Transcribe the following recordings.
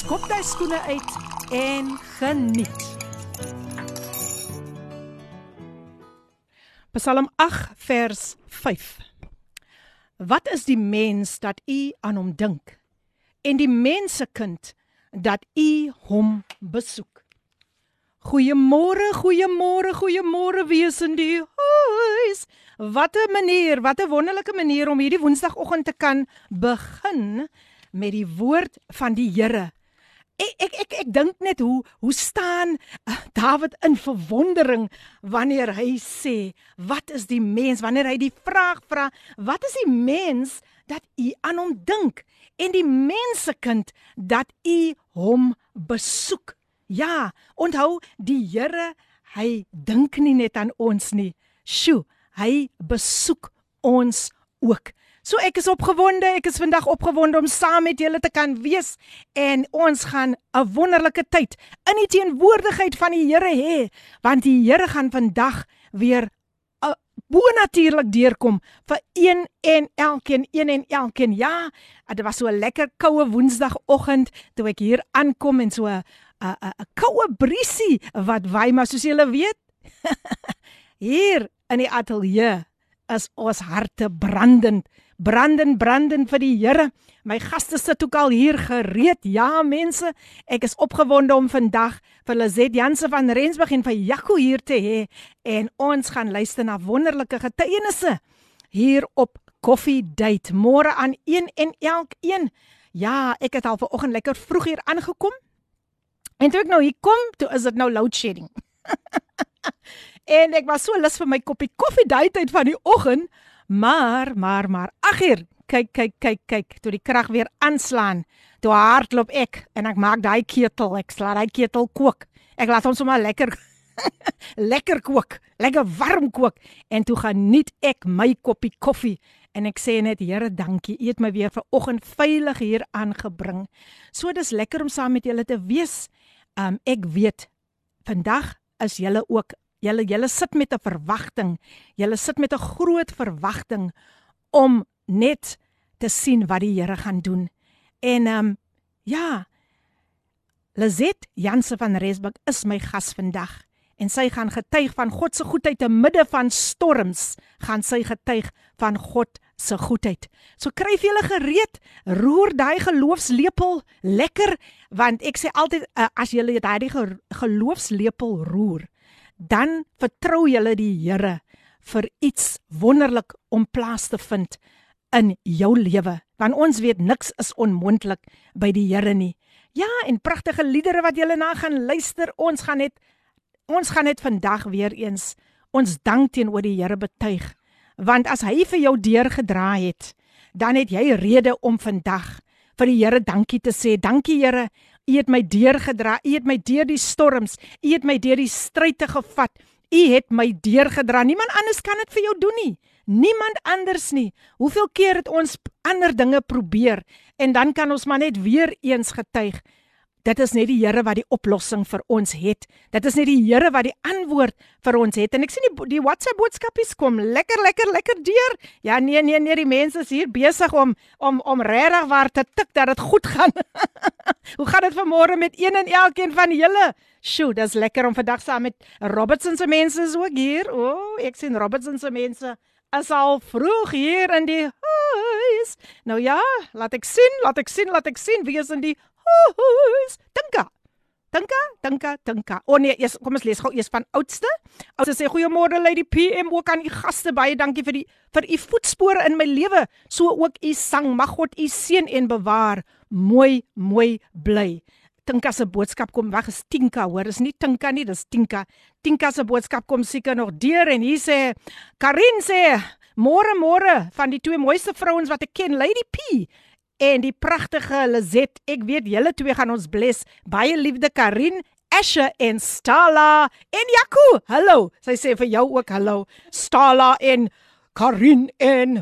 skop jy skoene uit en geniet. Psalm 8 vers 5. Wat is die mens dat u aan hom dink en die mensekind dat u hom besoek? Goeiemôre, goeiemôre, goeiemôre wees in die huis. Wat 'n manier, wat 'n wonderlike manier om hierdie Woensdagoggend te kan begin met die woord van die Here. Ek ek ek, ek dink net hoe hoe staan uh, Dawid in verwondering wanneer hy sê, "Wat is die mens?" Wanneer hy die vraag vra, "Wat is die mens dat u aan hom dink?" En die mensekind dat u hom besoek. Ja, onthou die Here, hy dink nie net aan ons nie. Sjoe, hy besoek ons ook. So ek is opgewonde, ek is vandag opgewonde om saam met julle te kan wees en ons gaan 'n wonderlike tyd in die teenwoordigheid van die Here hê, want die Here gaan vandag weer uh, bonatuurlik deurkom vir een en elkeen, een en elkeen. Ja, dit was so 'n lekker koue Woensdagoggend toe ek hier aankom en so 'n 'n 'n koue briesie wat waai maar soos julle weet. hier in die ateljee is ons harte brandend, brandend, brandend vir die Here. My gaste sit ook al hier gereed. Ja, mense, ek is opgewonde om vandag vir Lizet Janse van Rensburg en vir Jaco hier te hê en ons gaan luister na wonderlike getuienisse hier op Coffee Date môre aan een en elkeen. Ja, ek het al vanoggend lekker vroeg hier aangekom. En toe ek nou hier kom, toe is dit nou load shedding. en ek was so lus vir my koppie koffie daai tyd van die oggend, maar maar maar ag hier, kyk kyk kyk kyk, toe die krag weer aanslaan, toe hardloop ek en ek maak daai ketel, ek slaat daai ketel kook. Ek laat hom sommer lekker lekker kook, lekker warm kook en toe geniet ek my koppie koffie en ek sê net Here dankie, U het my weer vanoggend veilig hier aangebring. So dis lekker om saam met julle te wees. Um ek weet vandag is julle ook julle julle sit met 'n verwagting. Julle sit met 'n groot verwagting om net te sien wat die Here gaan doen. En um ja, Lazet Janse van Resburg is my gas vandag en sy gaan getuig van God se goedheid te midde van storms. Gaan sy getuig van God se goedheid. So kry vir julle gereed, roer daai geloofslepel lekker want ek sê altyd uh, as julle daai geloofslepel roer, dan vertrou julle die Here vir iets wonderlik om plaas te vind in jou lewe. Want ons weet niks is onmoontlik by die Here nie. Ja, en pragtige liedere wat julle na gaan luister. Ons gaan net ons gaan net vandag weer eens ons dank teenoor die Here betuig want as hy vir jou deurgedra het, dan het jy rede om vandag vir die Here dankie te sê. Dankie Here, U het my deurgedra. U het my deur die storms, U het my deur die stryde gevat. U het my deurgedra. Niemand anders kan dit vir jou doen nie. Niemand anders nie. Hoeveel keer het ons ander dinge probeer en dan kan ons maar net weer eens getuig Dit is net die Here wat die oplossing vir ons het. Dit is net die Here wat die antwoord vir ons het. En ek sien die, die WhatsApp boodskapies kom lekker lekker lekker deur. Ja nee nee nee, die mense is hier besig om om om regtig waar te tik dat dit goed gaan. Hoe gaan dit vanmôre met een en elkeen van julle? Sjoe, dis lekker om vandag saam met Robertson se mense so hier. O, oh, ek sien Robertson se mense is al vroeg hier in die huis. Nou ja, laat ek sien, laat ek sien, laat ek sien wie is in die huis. Dinka. Dinka, dinka, dinka. O oh nee, eers kom ons lees gou eers van oudste. Oudste sê goeiemôre Lady PM ook aan u gaste baie dankie vir die vir u voetspore in my lewe. So ook u sang. Mag God u seën en bewaar. Mooi, mooi bly. Tinka se boodskap kom weg is Tinka hoor is nie Tinka nie dis Tinka Tinka se boodskap kom seker nog deur en hier sê Karin sê môre môre van die twee mooiste vrouens wat ek ken Lady P en die pragtige Lizet. Ek weet julle twee gaan ons bless. Baie liefde Karin, Asha en Stala en Jaco. Hallo. Sy sê vir jou ook hallo. Stala en Karin en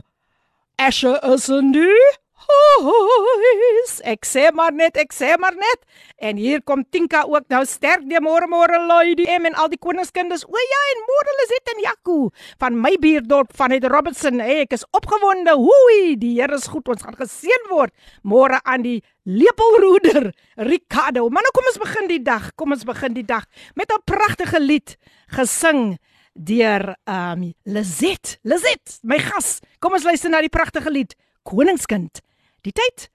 Asha is in die huis. Ek sê maar net, ek sê maar net. En hier kom Tinka ook nou sterk die môre môre lady M en al die koningskinders. O ja, en môre is dit en Jaco van my buurdorp van het Robertson. Hey, ek is opgewonde. Hoei, die Here is goed. Ons gaan geseën word. Môre aan die lepelroeder Ricardo. Maar nou kom ons begin die dag. Kom ons begin die dag met 'n pragtige lied gesing deur um Lizet. Lizet, my gas. Kom ons luister na die pragtige lied Koningskind. Die tyd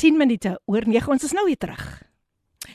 10 minute oor 9. Ons is nou weer terug.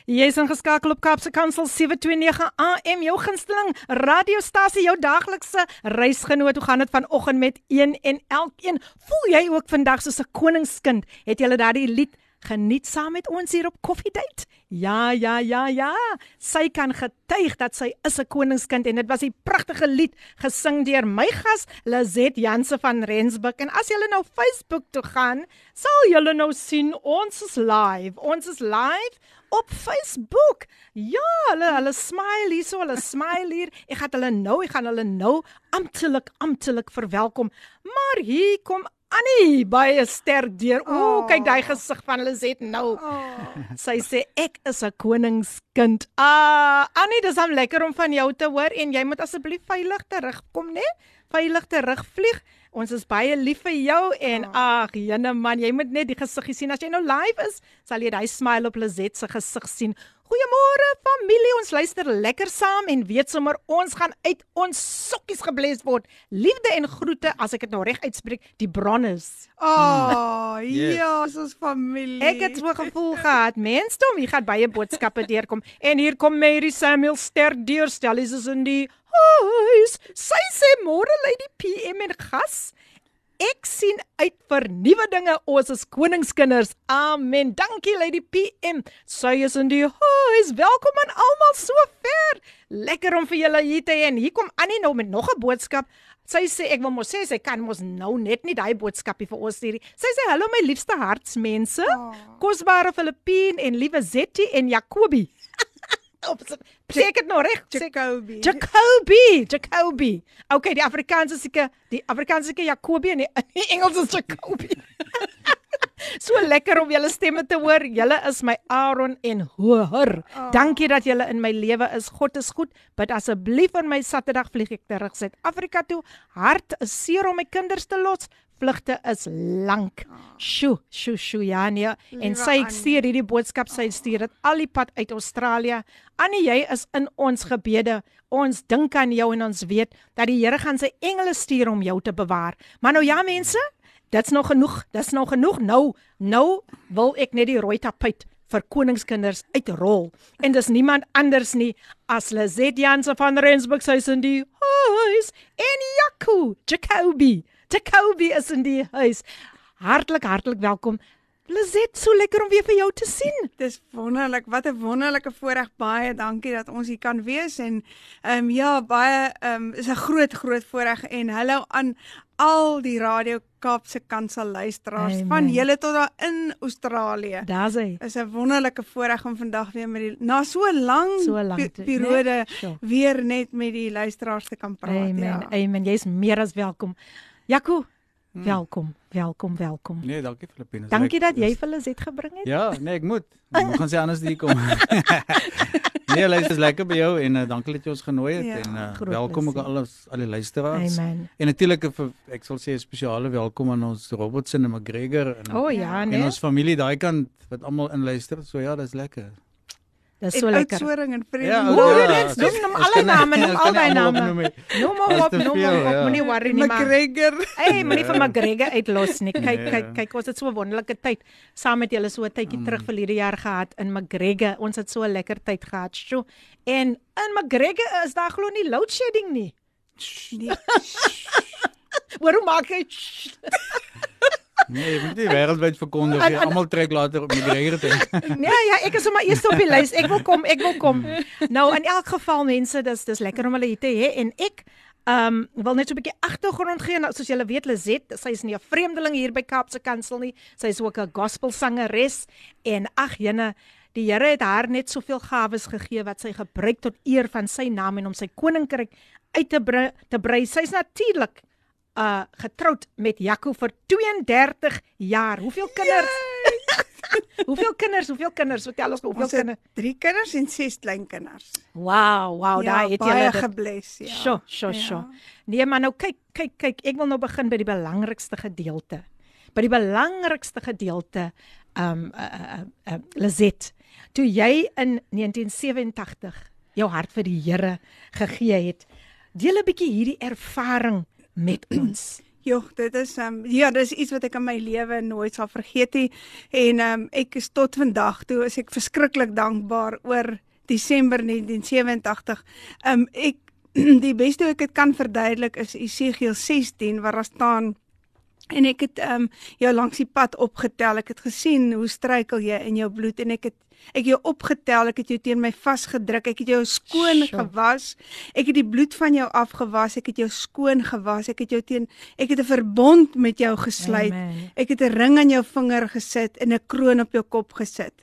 Jy is ingeskakel op Kaapse Kansel 729 AM, jou gunsteling radiostasie, jou daglikse reisgenoot. Hoe gaan dit vanoggend met een en elkeen? Voel jy ook vandag soos 'n koningskind? Het jy daardie lied geniet saam met ons hier op Koffiedייט? Ja, ja, ja, ja. Sy kan getuig dat sy is 'n koningskind en dit was 'n pragtige lied gesing deur my gas Lazet Janse van Rensburg. En as jy nou Facebook toe gaan, sal jy nou sien ons is live. Ons is live op Facebook. Ja, hulle hulle smile hier so, hulle smile hier. Ek gaan hulle nou, ek gaan hulle nou amptelik amptelik verwelkom. Maar hier kom Annie baie sterk deur. O, oh, kyk daai gesig van Lizet nou. Oh. Sy sê ek is 'n koningskind. Ah, Annie, dis hom lekker om van jou te hoor en jy moet asseblief veilig terugkom, né? Veilig terugvlieg. Ons is baie lief vir jou en ag, jene man, jy moet net die gesiggie sien as jy nou live is, sal jy daai smile op Lizet se gesig sien. Goeiemôre familie, ons luister lekker saam en weet sommer ons gaan uit ons sokkies gebles word. Liefde en groete as ek dit nou reg uitspreek, die Bronnes. Oh, yes. ja, ons familie. Ek het so gevoel gehad, mensdom, hier gaan baie boodskappe deurkom en hier kom Mary Samuel sterk deurstel, is in die huis. Sy sê môre lê die PM en gas. Ek sien uit vir nuwe dinge. Ons is koningskinders. Amen. Dankie Lady PM. Sy is in die huis. Welkom aan almal so ver. Lekker om vir julle hier te hê. En hier kom Annie nou met nog 'n boodskap. Sy sê ek wil mos sê sy kan mos nou net nie daai boodskapie vir ons stuur. Sy sê hallo my liefste hartsmense. Oh. Kosbare Filippien en liewe Zetty en Jacobi. Sê ek dit nou reg? Jacobi. Jacobi, Jacobi. Okay, die Afrikaanse seker, die Afrikaanse seker Jacobi en die, die Engels is Jacobi. so lekker om julle stemme te hoor. Julle is my Aaron en hoor. Oh. Dankie dat julle in my lewe is. God is goed. Bid asseblief aan my Saterdag vlieg ek terug Suid-Afrika toe. Hart is seer om my kinders te los vlugte is lank. Sjoe, sjoe, sjoe Jania en sy stuur hierdie boodskap sy stuur dit al die pad uit Australië. Annie, jy is in ons gebede. Ons dink aan jou en ons weet dat die Here gaan sy engele stuur om jou te bewaar. Maar nou ja mense, dit's nog genoeg. Dit's nog genoeg. Nou, nou wil ek net die rooi tapuit vir koningskinders uitrol. En dis niemand anders nie as Lizet Jansen van Rensburg is in die huis en Jaco Jacobi. Jacobi is in die huis. Hartlik hartlik welkom. Lizet, so lekker om weer vir jou te sien. Dis wonderlik. Wat 'n wonderlike voorreg. Baie dankie dat ons hier kan wees en ehm um, ja, baie ehm um, is 'n groot groot voorreg en hallo aan al die Radio Kaapse Kansel luisteraars Amen. van julle tot daar in Australië. Daar's hy. Is 'n wonderlike voorreg om vandag weer met die na so lank so lank periode nee? weer net met die luisteraars te kan praat. Amen. Ja. Amen. Jy's meer as welkom. Jaco, hmm. welkom, welkom, welkom. Nee, dankie Filippine. Dankie dat jy vir hulle het gebring het. Ja, nee, ek moet. Ek gaan sê anders hier kom. nee, luister, is lekker by jou en uh, dankie dat jy ons genooi het ja, en uh, welkom ook al al die luisteraars. Amen. En natuurlik ek sal sê 'n spesiale welkom aan ons Robertson en McGregor en oh, ja, nee. en ons familie daai kant wat almal inluister. So ja, dis lekker. Dis so lekker. Outsoring en vriende. Ja, ja, noem noem alle name, noem al daai name. Noem hom op, noem hom op. Moenie worry nie maar. McGregor. Hey, moenie vir McGregor uitlos nie. Kyk, kyk, kyk, ons het so 'n wonderlike tyd saam met julle so 'n tydjie terug vir hierdie jaar gehad in McGregor. Ons het so 'n lekker tyd gehad. Sjoe. En in McGregor is daar glo nie load shedding nie. Nee. Waarom maak jy? Nee, jy moet nie wêreldwyd verkondig nie. Almal trek later op die regte. Nee, ja, ek is sommer eers op die lys. Ek wil kom, ek wil kom. Nou in elk geval mense, dis dis lekker om hulle hier te hê en ek Ehm um, wil net so 'n bietjie agtergrond gee nou soos julle weet Lizet, sy is nie 'n vreemdeling hier by Kaapse Kansel nie. Sy is ook 'n gospelsangeres en ag jene Die Here het haar net soveel gawes gegee wat sy gebruik tot eer van sy naam en om sy koninkryk uit te brei. Te brei. Sy's natuurlik uh getroud met Jaco vir 32 jaar. Hoeveel kinders? hoeveel kinders? Hoeveel kinders? Vertel ons hoeveel kinders? Drie kinders en ses kleinkinders. Wow, wow, ja, daai het jy baie gebless, ja. Sjo, sjo, sjo. Ja. Nee, maar nou kyk, kyk, kyk, ek wil nou begin by die belangrikste gedeelte. By die belangrikste gedeelte um uh, uh, uh, Lizet toe jy in 1987 jou hart vir die Here gegee het. Deel 'n bietjie hierdie ervaring met ons. Jogg, dit is um ja, dis iets wat ek in my lewe nooit sal vergeet nie en um ek is tot vandag toe is ek verskriklik dankbaar oor Desember 1987. Um ek die beste hoe ek dit kan verduidelik is Esegiel 16 waar daar staan en ek het um jou langs die pad opgetel. Ek het gesien hoe struikel jy in jou bloed en ek het Ek het jou opgetel, ek het jou teen my vasgedruk, ek het jou skoon sure. gewas. Ek het die bloed van jou afgewas, ek het jou skoon gewas. Ek het jou teen ek het 'n verbond met jou gesluit. Amen. Ek het 'n ring aan jou vinger gesit en 'n kroon op jou kop gesit.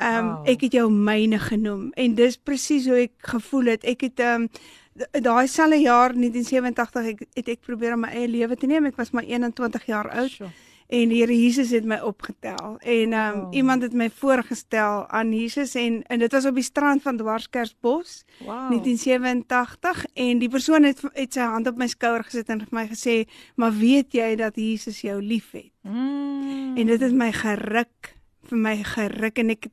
Ehm um, wow. ek het jou myne genoem en dis presies hoe ek gevoel het. Ek het ehm um, daai selfe jaar 1987 ek het ek probeer om my eie lewe te neem. Ek was maar 21 jaar oud. Sure en die Here Jesus het my opgetel en um, wow. iemand het my voorgestel aan Jesus en en dit was op die strand van Dwarskersbos wow. 1987 en die persoon het het sy hand op my skouer gesit en vir my gesê maar weet jy dat Jesus jou liefhet mm. en dit het my geruk vir my geruk en ek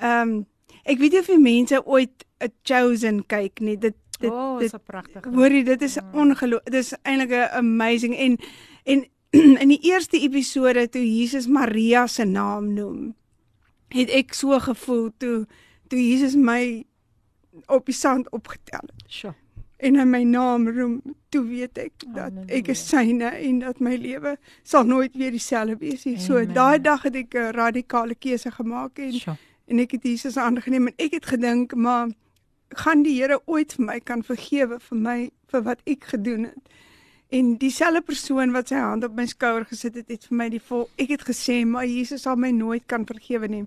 ehm um, ek weet nie of die mense ooit 'n chosen kyk nie dit dit oh, dit is pragtig hoorie dit is mm. ongelooflik dit is eintlik 'n amazing en en in die eerste episode toe Jesus Maria se naam noem, het ek so gevoel toe toe Jesus my op die sand opgetel het. Sjoe. En hy my naam roem, toe weet ek dat Amen. ek is syne en dat my lewe sal nooit weer dieselfde wees nie. So daai dag het ek 'n radikale keuse gemaak en Sjoe. en ek het Jesus aangeneem en ek het gedink, maar gaan die Here ooit vir my kan vergewe vir my vir wat ek gedoen het? En dieselfde persoon wat sy hand op my skouer gesit het, het vir my die vol ek het gesê, maar Jesus sal my nooit kan vergewe nie.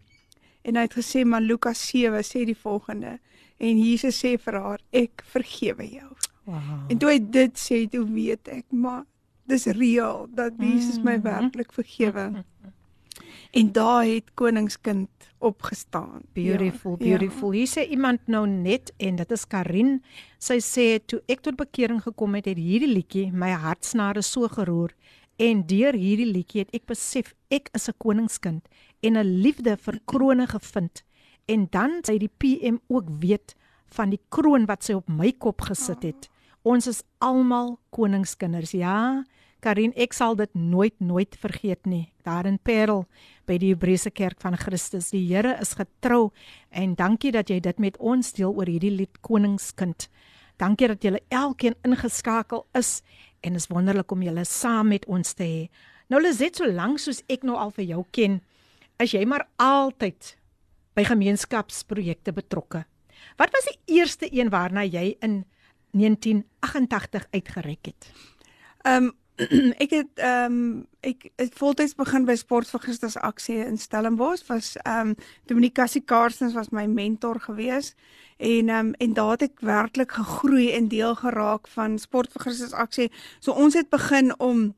En hy het gesê, maar Lukas 7 sê die volgende. En Jesus sê vir haar, ek vergewe jou. Wow. En toe hy dit sê, toe weet ek, maar dis reëel dat Jesus my mm. werklik vergewe. En daar het koningskind opgestaan. Beautiful, ja, beautiful. Ja. Hier sê iemand nou net en dit is Karin. Sy sê toe ek tot bekering gekom het, het hierdie liedjie my hartsnare so geroer en deur hierdie liedjie het ek besef ek is 'n koningskind en 'n liefde vir krone gevind. En dan sy die PM ook weet van die kroon wat sy op my kop gesit het. Ons is almal koningskinders, ja. Karin, ek sal dit nooit nooit vergeet nie. Daar in Parel by die Hebreëse Kerk van Christus. Die Here is getrou en dankie dat jy dit met ons deel oor hierdie lied Koningskind. Dankie dat julle elkeen ingeskakel is en is wonderlik om julle saam met ons te hê. Nou Lizet, so lank soos ek nou al vir jou ken, is jy maar altyd by gemeenskapsprojekte betrokke. Wat was die eerste een waarna jy in 1988 uitgereik het? Ehm um, ek het ehm um, ek het voltyds begin by Sportvergisters aksie in Stellenbosch was ehm um, Dominikasie Karstens was my mentor gewees en ehm um, en daar het ek werklik gegroei en deel geraak van Sportvergisters aksie. So ons het begin om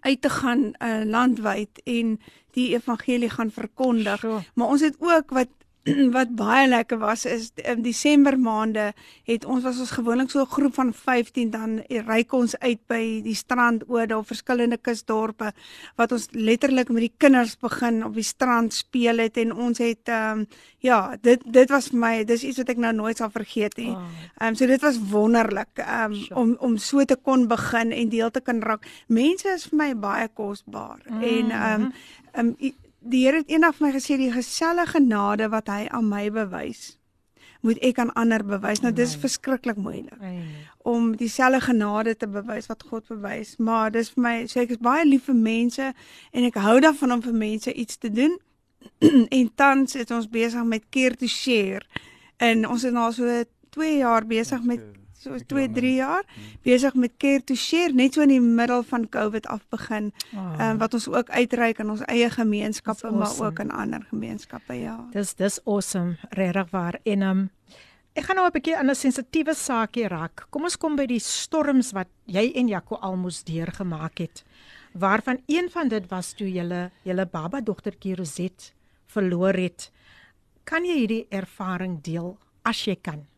uit te gaan uh, landwyd en die evangelie gaan verkondig. Sure. Maar ons het ook wat wat baie lekker was is in Desember maande het ons was ons gewoonlik so 'n groep van 15 dan ry ons uit by die strand oor daar verskillende kusdorpe wat ons letterlik met die kinders begin op die strand speel het en ons het ehm um, ja dit dit was vir my dis iets wat ek nou nooit sal vergeet nie. Ehm um, so dit was wonderlik um, om om so te kon begin en deel te kan raak. Mense is vir my baie kosbaar mm -hmm. en ehm um, ehm um, die Here het eendag vir my gesê die gesellige genade wat hy aan my bewys moet ek aan ander bewys. Nou dis verskriklik moeilik om dieselfde genade te bewys wat God bewys, maar dis vir my sê ek is baie lief vir mense en ek hou daarvan om vir mense iets te doen. en tans is ons besig met Care to Share en ons is nou so 2 jaar besig met so 2 3 jaar besig met Care to Share net so in die middel van COVID af begin. Ehm oh. um, wat ons ook uitreik aan ons eie gemeenskappe awesome. maar ook aan ander gemeenskappe ja. Dis dis awesome regtig waar en ehm um, ek gaan nou 'n bietjie aan 'n sensitiewe saakie raak. Kom ons kom by die storms wat jy en Jaco almoes deurgemaak het. Waarvan een van dit was toe julle julle baba dogtertjie Roset verloor het. Kan jy hierdie ervaring deel as jy kan?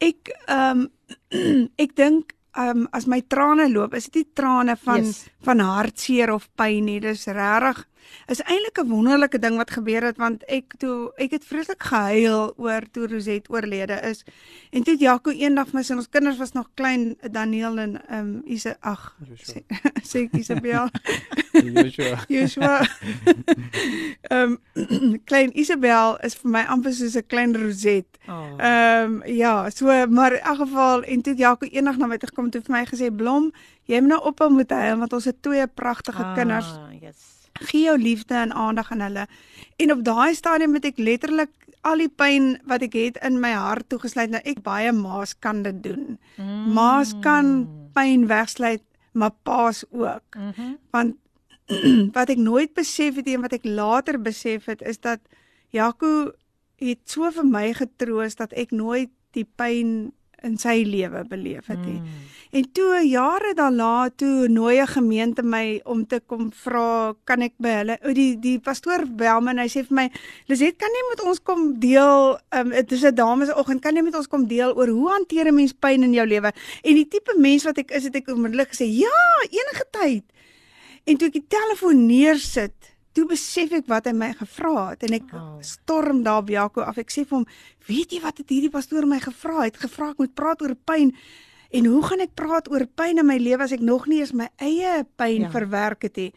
Ek ehm um, ek dink ehm um, as my trane loop, is dit nie trane van yes. van hartseer of pyn nie. Dis regtig is eintlik 'n wonderlike ding wat gebeur het want ek toe ek het vreeslik gehuil oor toe Roset oorlede is. En toe Jaco eendag my sin ons kinders was nog klein Daniel en ehm um, Isa ag sê Isabel. Joshua. Joshua. Ehm um, klein Isabel is vir my amper soos 'n klein Roset. Oh. Ehm um, ja, so maar in elk geval en toe Jaco eendag na my toe gekom toe vir my gesê Blom, jy moet nou ophou met huil want ons het twee pragtige ah, kinders. Yes gee jou liefde en aandag aan hulle. En op daai stadium het ek letterlik al die pyn wat ek het in my hart toegesluit. Nou ek baie maas kan dit doen. Mm. Maas kan pyn wegsluit, maar paas ook. Mm -hmm. Want wat ek nooit besef het en wat ek later besef het is dat Jaco het so vir my getroos dat ek nooit die pyn in sy lewe beleef het nie. Mm. En toe jare daarna toe nooi 'n gemeente my om te kom vra kan ek by hulle o die die pastoor bel my en hy sê vir my Liset kan jy met ons kom deel um, dit is 'n damesoggend kan jy met ons kom deel oor hoe hanteer 'n mens pyn in jou lewe en die tipe mens wat ek is het ek onmiddellik gesê ja enige tyd en toe ek die telefoon neersit toe besef ek wat hy my gevra het en ek oh. storm daar by Jaco af. Ek sê vir hom, "Weet jy wat het hierdie pastoor my gevra het? Gevra ek moet praat oor pyn." En hoe gaan ek praat oor pyn in my lewe as ek nog nie eens my eie pyn ja. verwerk het nie?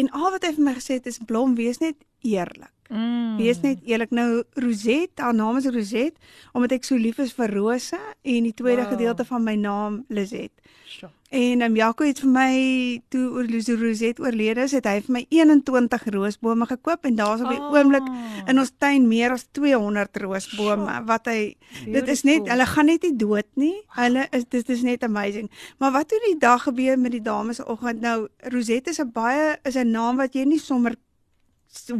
En al wat hy vir my gesê het is blom, wees net eerlik. Mm. Wees net eerlik. Nou Roset, haar naam is Roset, omdat ek so lief is vir rose en die tweede wow. gedeelte van my naam Liset. Sure. En um, Jaco het vir my toe oor Roset oorlede is, het hy vir my 21 roosbome gekoop en daar's op die oh. oomblik in ons tuin meer as 200 roosbome sure. wat hy Beautiful. dit is net hulle gaan net nie dood nie. Hulle is dit is net amazing. Maar wat toe die dag gebeur met die dames oggend nou Roset is 'n baie is 'n naam wat jy nie sommer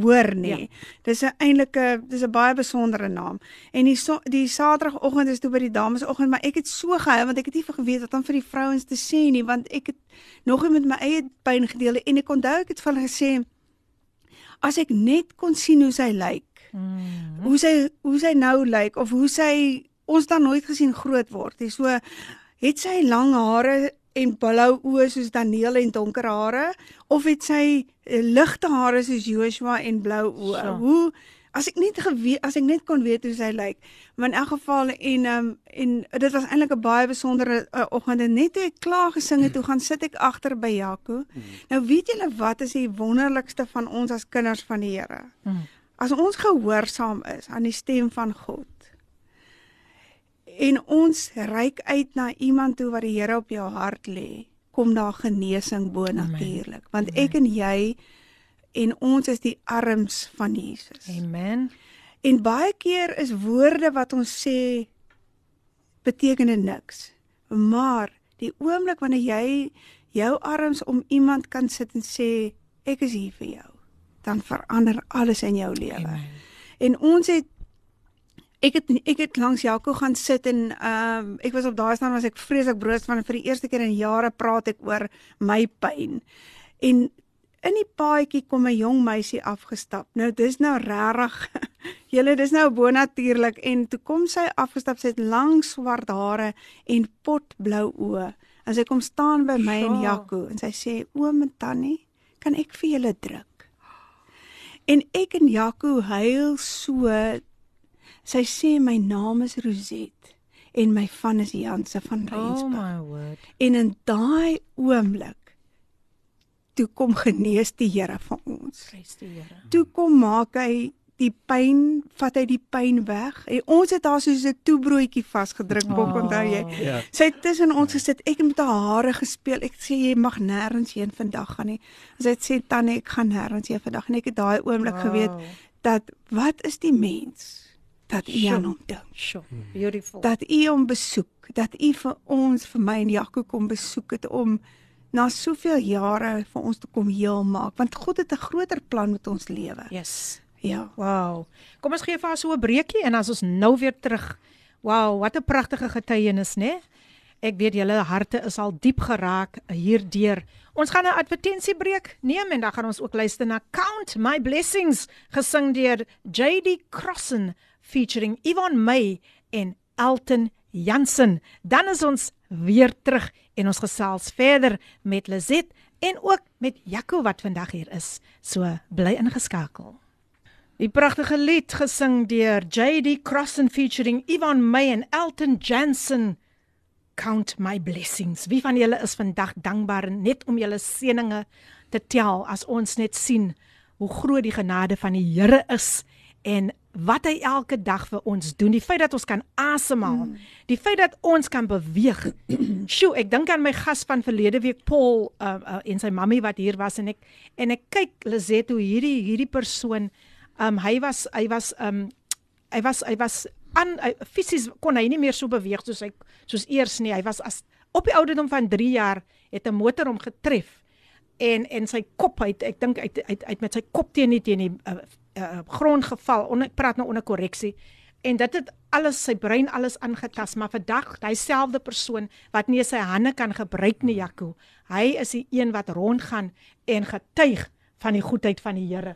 hoor nie. Ja. Dis 'n eintlike dis 'n baie besondere naam. En die so, die Saterdagoggend is toe by die damesoggend, maar ek het so gehou want ek het nie geweet wat om vir die vrouens te sê nie, want ek het nog nie met my eie pyn gedeel en ek onthou ek het vir hulle gesê as ek net kon sien hoe sy lyk. Mm. Hoe sy hoe sy nou lyk of hoe sy ons dan nooit gesien groot word. Dis so het sy lang hare en blou oë soos Daniel en donker hare of het sy uh, ligte hare soos Joshua en blou oë? So. Hoe as ek net geweet as ek net kon weet hoe sy lyk. Maar in elk geval en um, en dit was eintlik 'n baie besondere uh, oggend en net toe ek klaar gesing het, toe gaan sit ek agter by Jaco. Mm. Nou weet julle wat is die wonderlikste van ons as kinders van die Here? Mm. As ons gehoorsaam is aan die stem van God en ons reik uit na iemand toe wat die Here op jou hart lê, kom daar genesing bo natuurlik. Want Amen. ek en jy en ons is die arms van Jesus. Amen. En baie keer is woorde wat ons sê beteken niks. Maar die oomblik wanneer jy jou arms om iemand kan sit en sê ek is hier vir jou, dan verander alles in jou lewe. En ons het Ek het ek het langs Jaco gaan sit en ehm um, ek was op daai staan was ek vreeslik broos van vir die eerste keer in jare praat ek oor my pyn. En in die paadjie kom 'n jong meisie afgestap. Nou dis nou regtig Julle dis nou bonatuurlik en toe kom sy afgestap sy het lang swart hare en potblou oë. En sy kom staan by my en Jaco en sy sê oom en tannie, kan ek vir julle druk? En ek en Jaco huil so Sy sê my naam is Roset en my van is Janse van Rensburg. Oh my word. En in daai oomblik toe kom genees die Here van ons. Prys die Here. Toe kom maak hy die pyn, vat hy die pyn weg. En ons het daar soos 'n toebroodjie vasgedruk, oh. onthou jy? Ja. Sy het tussen ons gesit. Ek het met haar hare gespeel. Ek sê jy mag nêrens heen vandag gaan nie. Sy het sê tannie, ek gaan nêrens heen vandag en ek het daai oomblik wow. geweet dat wat is die mens? Dat U aan hom dink. Sure. Beautiful. Dat U hom besoek, dat U vir ons vir my en Jaco kom besoek het om na soveel jare vir ons te kom heel maak want God het 'n groter plan met ons lewe. Yes. Ja. Wow. Kom ons gee vir haar so 'n breekie en as ons nou weer terug. Wow, wat 'n pragtige getuienis, né? Nee? Ek weet julle harte is al diep geraak hierdeur. Ons gaan 'n advertensiebreek neem en dan gaan ons ook luister na Count My Blessings gesing deur JD Crossen featuring Yvonne May en Elton Jansen. Dan is ons weer terug en ons gesels verder met Lizet en ook met Jaco wat vandag hier is. So bly ingeskakel. Die pragtige lied gesing deur JD Crossen featuring Yvonne May en Elton Jansen count my blessings. Wie van julle is vandag dankbaar net om julle seëninge te tel as ons net sien hoe groot die genade van die Here is en wat hy elke dag vir ons doen. Die feit dat ons kan asemhaal, mm. die feit dat ons kan beweeg. Sjoe, ek dink aan my gas van verlede week Paul uh, uh, en sy mammie wat hier was en ek en ek kyk Lizet hoe hierdie hierdie persoon um hy was hy was um hy was hy was aan fisies kon hy nie meer so beweeg soos hy soos eers nie. Hy was as op die ouderdom van 3 jaar het 'n motor hom getref en en sy kop uit ek dink uit uit uit met sy kop teen die teen die uh, uh, grond geval. On, ek praat nou onder korreksie. En dit het alles sy brein alles aangetas, maar vandag hyselfde persoon wat nie sy hande kan gebruik nie, Jaco. Hy is die een wat rondgaan en getuig van die goedheid van die Here.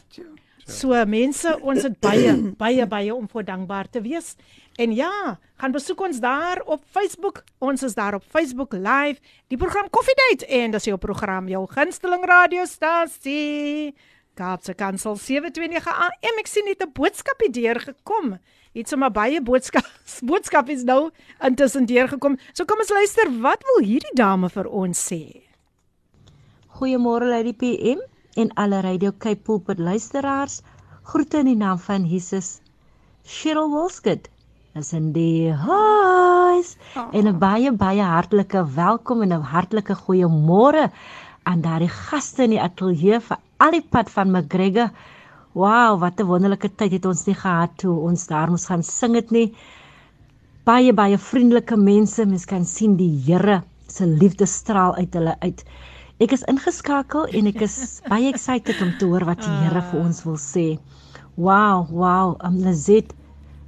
So mense, ons het baie baie baie om voor dankbaar te wees. En ja, gaan besoek ons daar op Facebook. Ons is daar op Facebook live. Die program Coffee Date en dis jou program, jou gunsteling radiostasie. Kaapse Kansel 729 AM. Ek sien net 'n boodskapie deur gekom. Het sommer baie boodskap boodskapies nou intussen deur gekom. So kom ons luister, wat wil hierdie dame vir ons sê? Goeiemôre Lady PM en alle Radio Cape Pulpit luisteraars. Groete in die naam van Jesus. Cheryl Wolskut is in die huis oh. en 'n baie baie hartlike welkom en 'n hartlike goeiemôre aan daardie gaste in die ateljee vir al die pad van McGregor. Wow, wat 'n wonderlike tyd het ons nie gehad toe ons daar moes gaan sing dit nie. Baie baie vriendelike mense, mens kan sien die Here se liefde straal uit hulle uit. Ek is ingeskakel en ek is baie excited om te hoor wat die Here vir ons wil sê. Wow, wow, um Lizet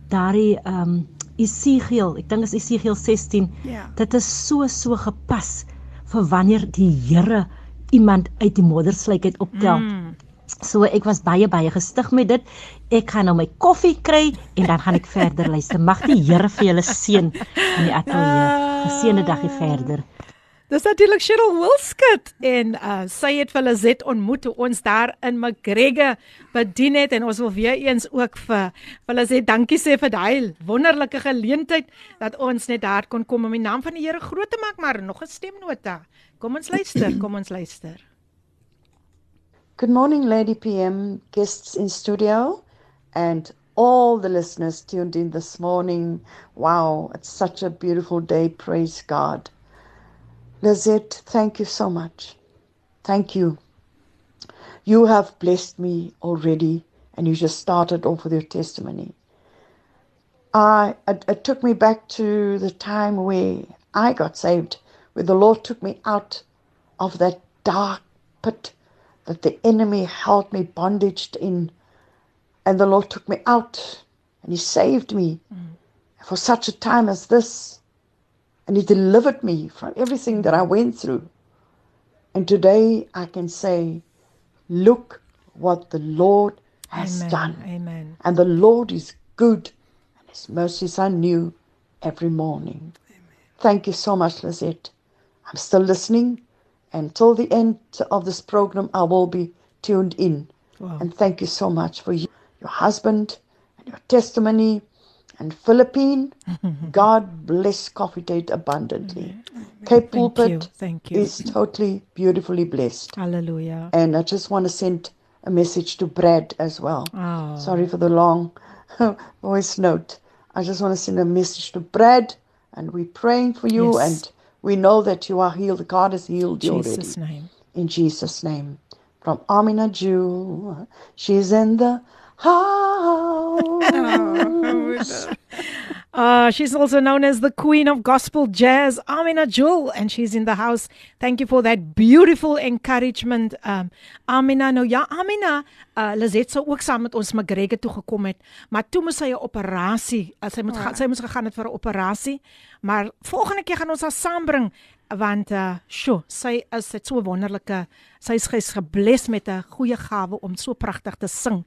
daardie um Esegiel, ek dink is Esegiel 16. Ja. Dit is so so gepas vir wanneer die Here iemand uit die moddersluik uit optel. Mm. So ek was baie baie gestig met dit. Ek gaan nou my koffie kry en dan gaan ek verder luister. Mag die Here vir julle seën in die ateljee. Geseënde dagie verder. Dis natuurlik Cheryl Wilskut en uh, sy het vir Z ontmoet toe ons daar in McGregor bedien het en ons wil weer eens ook vir vir sê dankie sê vir daai wonderlike geleentheid dat ons net daar kon kom om die naam van die Here groot te maak maar nog 'n stemnota. Kom ons luister, kom ons luister. Good morning Lady PM guests in studio and all the listeners tuned in this morning. Wow, it's such a beautiful day. Praise God. Lizette, thank you so much. Thank you. You have blessed me already, and you just started off with your testimony. I, it, it took me back to the time where I got saved, where the Lord took me out of that dark pit that the enemy held me bondaged in. And the Lord took me out and He saved me mm. for such a time as this. And He delivered me from everything that I went through. And today I can say, look what the Lord has Amen. done. Amen. And the Lord is good, and His mercies are new every morning. Amen. Thank you so much, Lizette. I'm still listening. Until the end of this program, I will be tuned in. Wow. And thank you so much for you, your husband and your testimony and Philippine. God bless Coffee Date abundantly. Cape Pulpit Thank you. is totally beautifully blessed. Hallelujah. And I just want to send a message to Brad as well. Oh. Sorry for the long voice note. I just want to send a message to Brad, and we're praying for you, Yes. and we know that you are healed. God has healed you Jesus already. name. In Jesus' name. From Amina Jew, she's in the house. Oh. Uh, she's also known as the queen of gospel jazz, Amina Jewel, and she's in the house. Thank you for that beautiful encouragement. Um, Amina, nou ja, Amina, uh, Lizet sou ook saam met ons McGregor toe gekom het, maar toe moes sy 'n operasie, uh, sy moet ja. sy moes gegaan het vir 'n operasie, maar volgende keer gaan ons haar saambring want uh sjo sy is dit so wonderlike sy is gebless met 'n goeie gawe om so pragtig te sing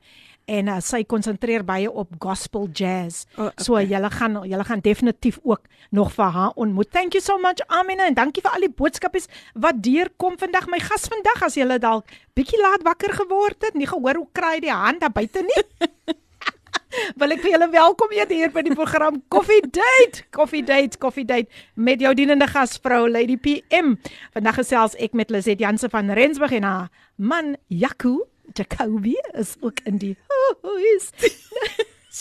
en uh, sy konsentreer baie op gospel jazz. Oh, okay. So julle gaan julle gaan definitief ook nog vir haar ontmoet. Thank you so much Amina en dankie vir al die boodskappe wat deurkom vandag. My gas vandag as julle dalk bietjie laat wakker geword het, nie gehoor hoe kry die hand daar buite nie. Wil ek vir julle welkom eet hier by die program Coffee Date. Coffee Date, Coffee Date met jou dienende gasvrou Lady PM. Vandag gesels ek met Lizet Jansen van Rensburg en haar man Jaco Jacoby is ook in die huis.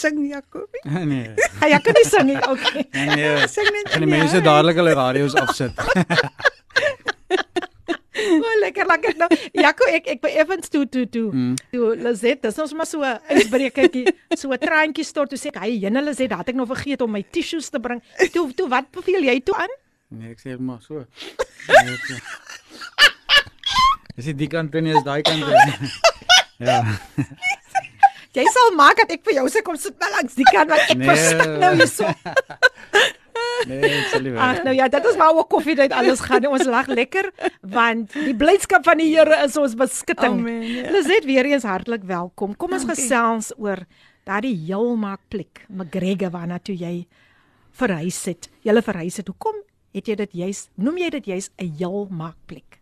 sing Jacoby? Nee. Hy ja, kan nie sing nie. Okay. Nee. nee. Sing net. Kan die mense dadelik hulle radio's afsit? O, oh, lekker lekker nou. Jaco, ek ek by Evans toe toe toe. Mm. Toe Lizet, dis ons maar so 'n ysbrekertjie, so 'n traantjie stort toe sê ek, "Hy, jene Lizet, dat ek nog vergeet om my tissues te bring." Toe toe wat beveel jy toe aan? Nee, ek sê maar so. Nee, Dis die kant en is daai kant. ja. Jy sal maak dat ek vir jou se kom sit nou langs die kant want ek nee. verstik nou hierso. nee, sorry. Ag nou ja, dit is maar ook koffie dit alles gaan. Ons lag lekker want die blydskap van die Here is ons beskutting. Amen. Ja. Lizet weer eens hartlik welkom. Kom ons Dankie. gesels oor daardie heelmaak plek, McGregor waarna toe jy verhuis het. Jy verhuis het. Hoekom het jy dit juis noem jy dit juis 'n heelmaak plek?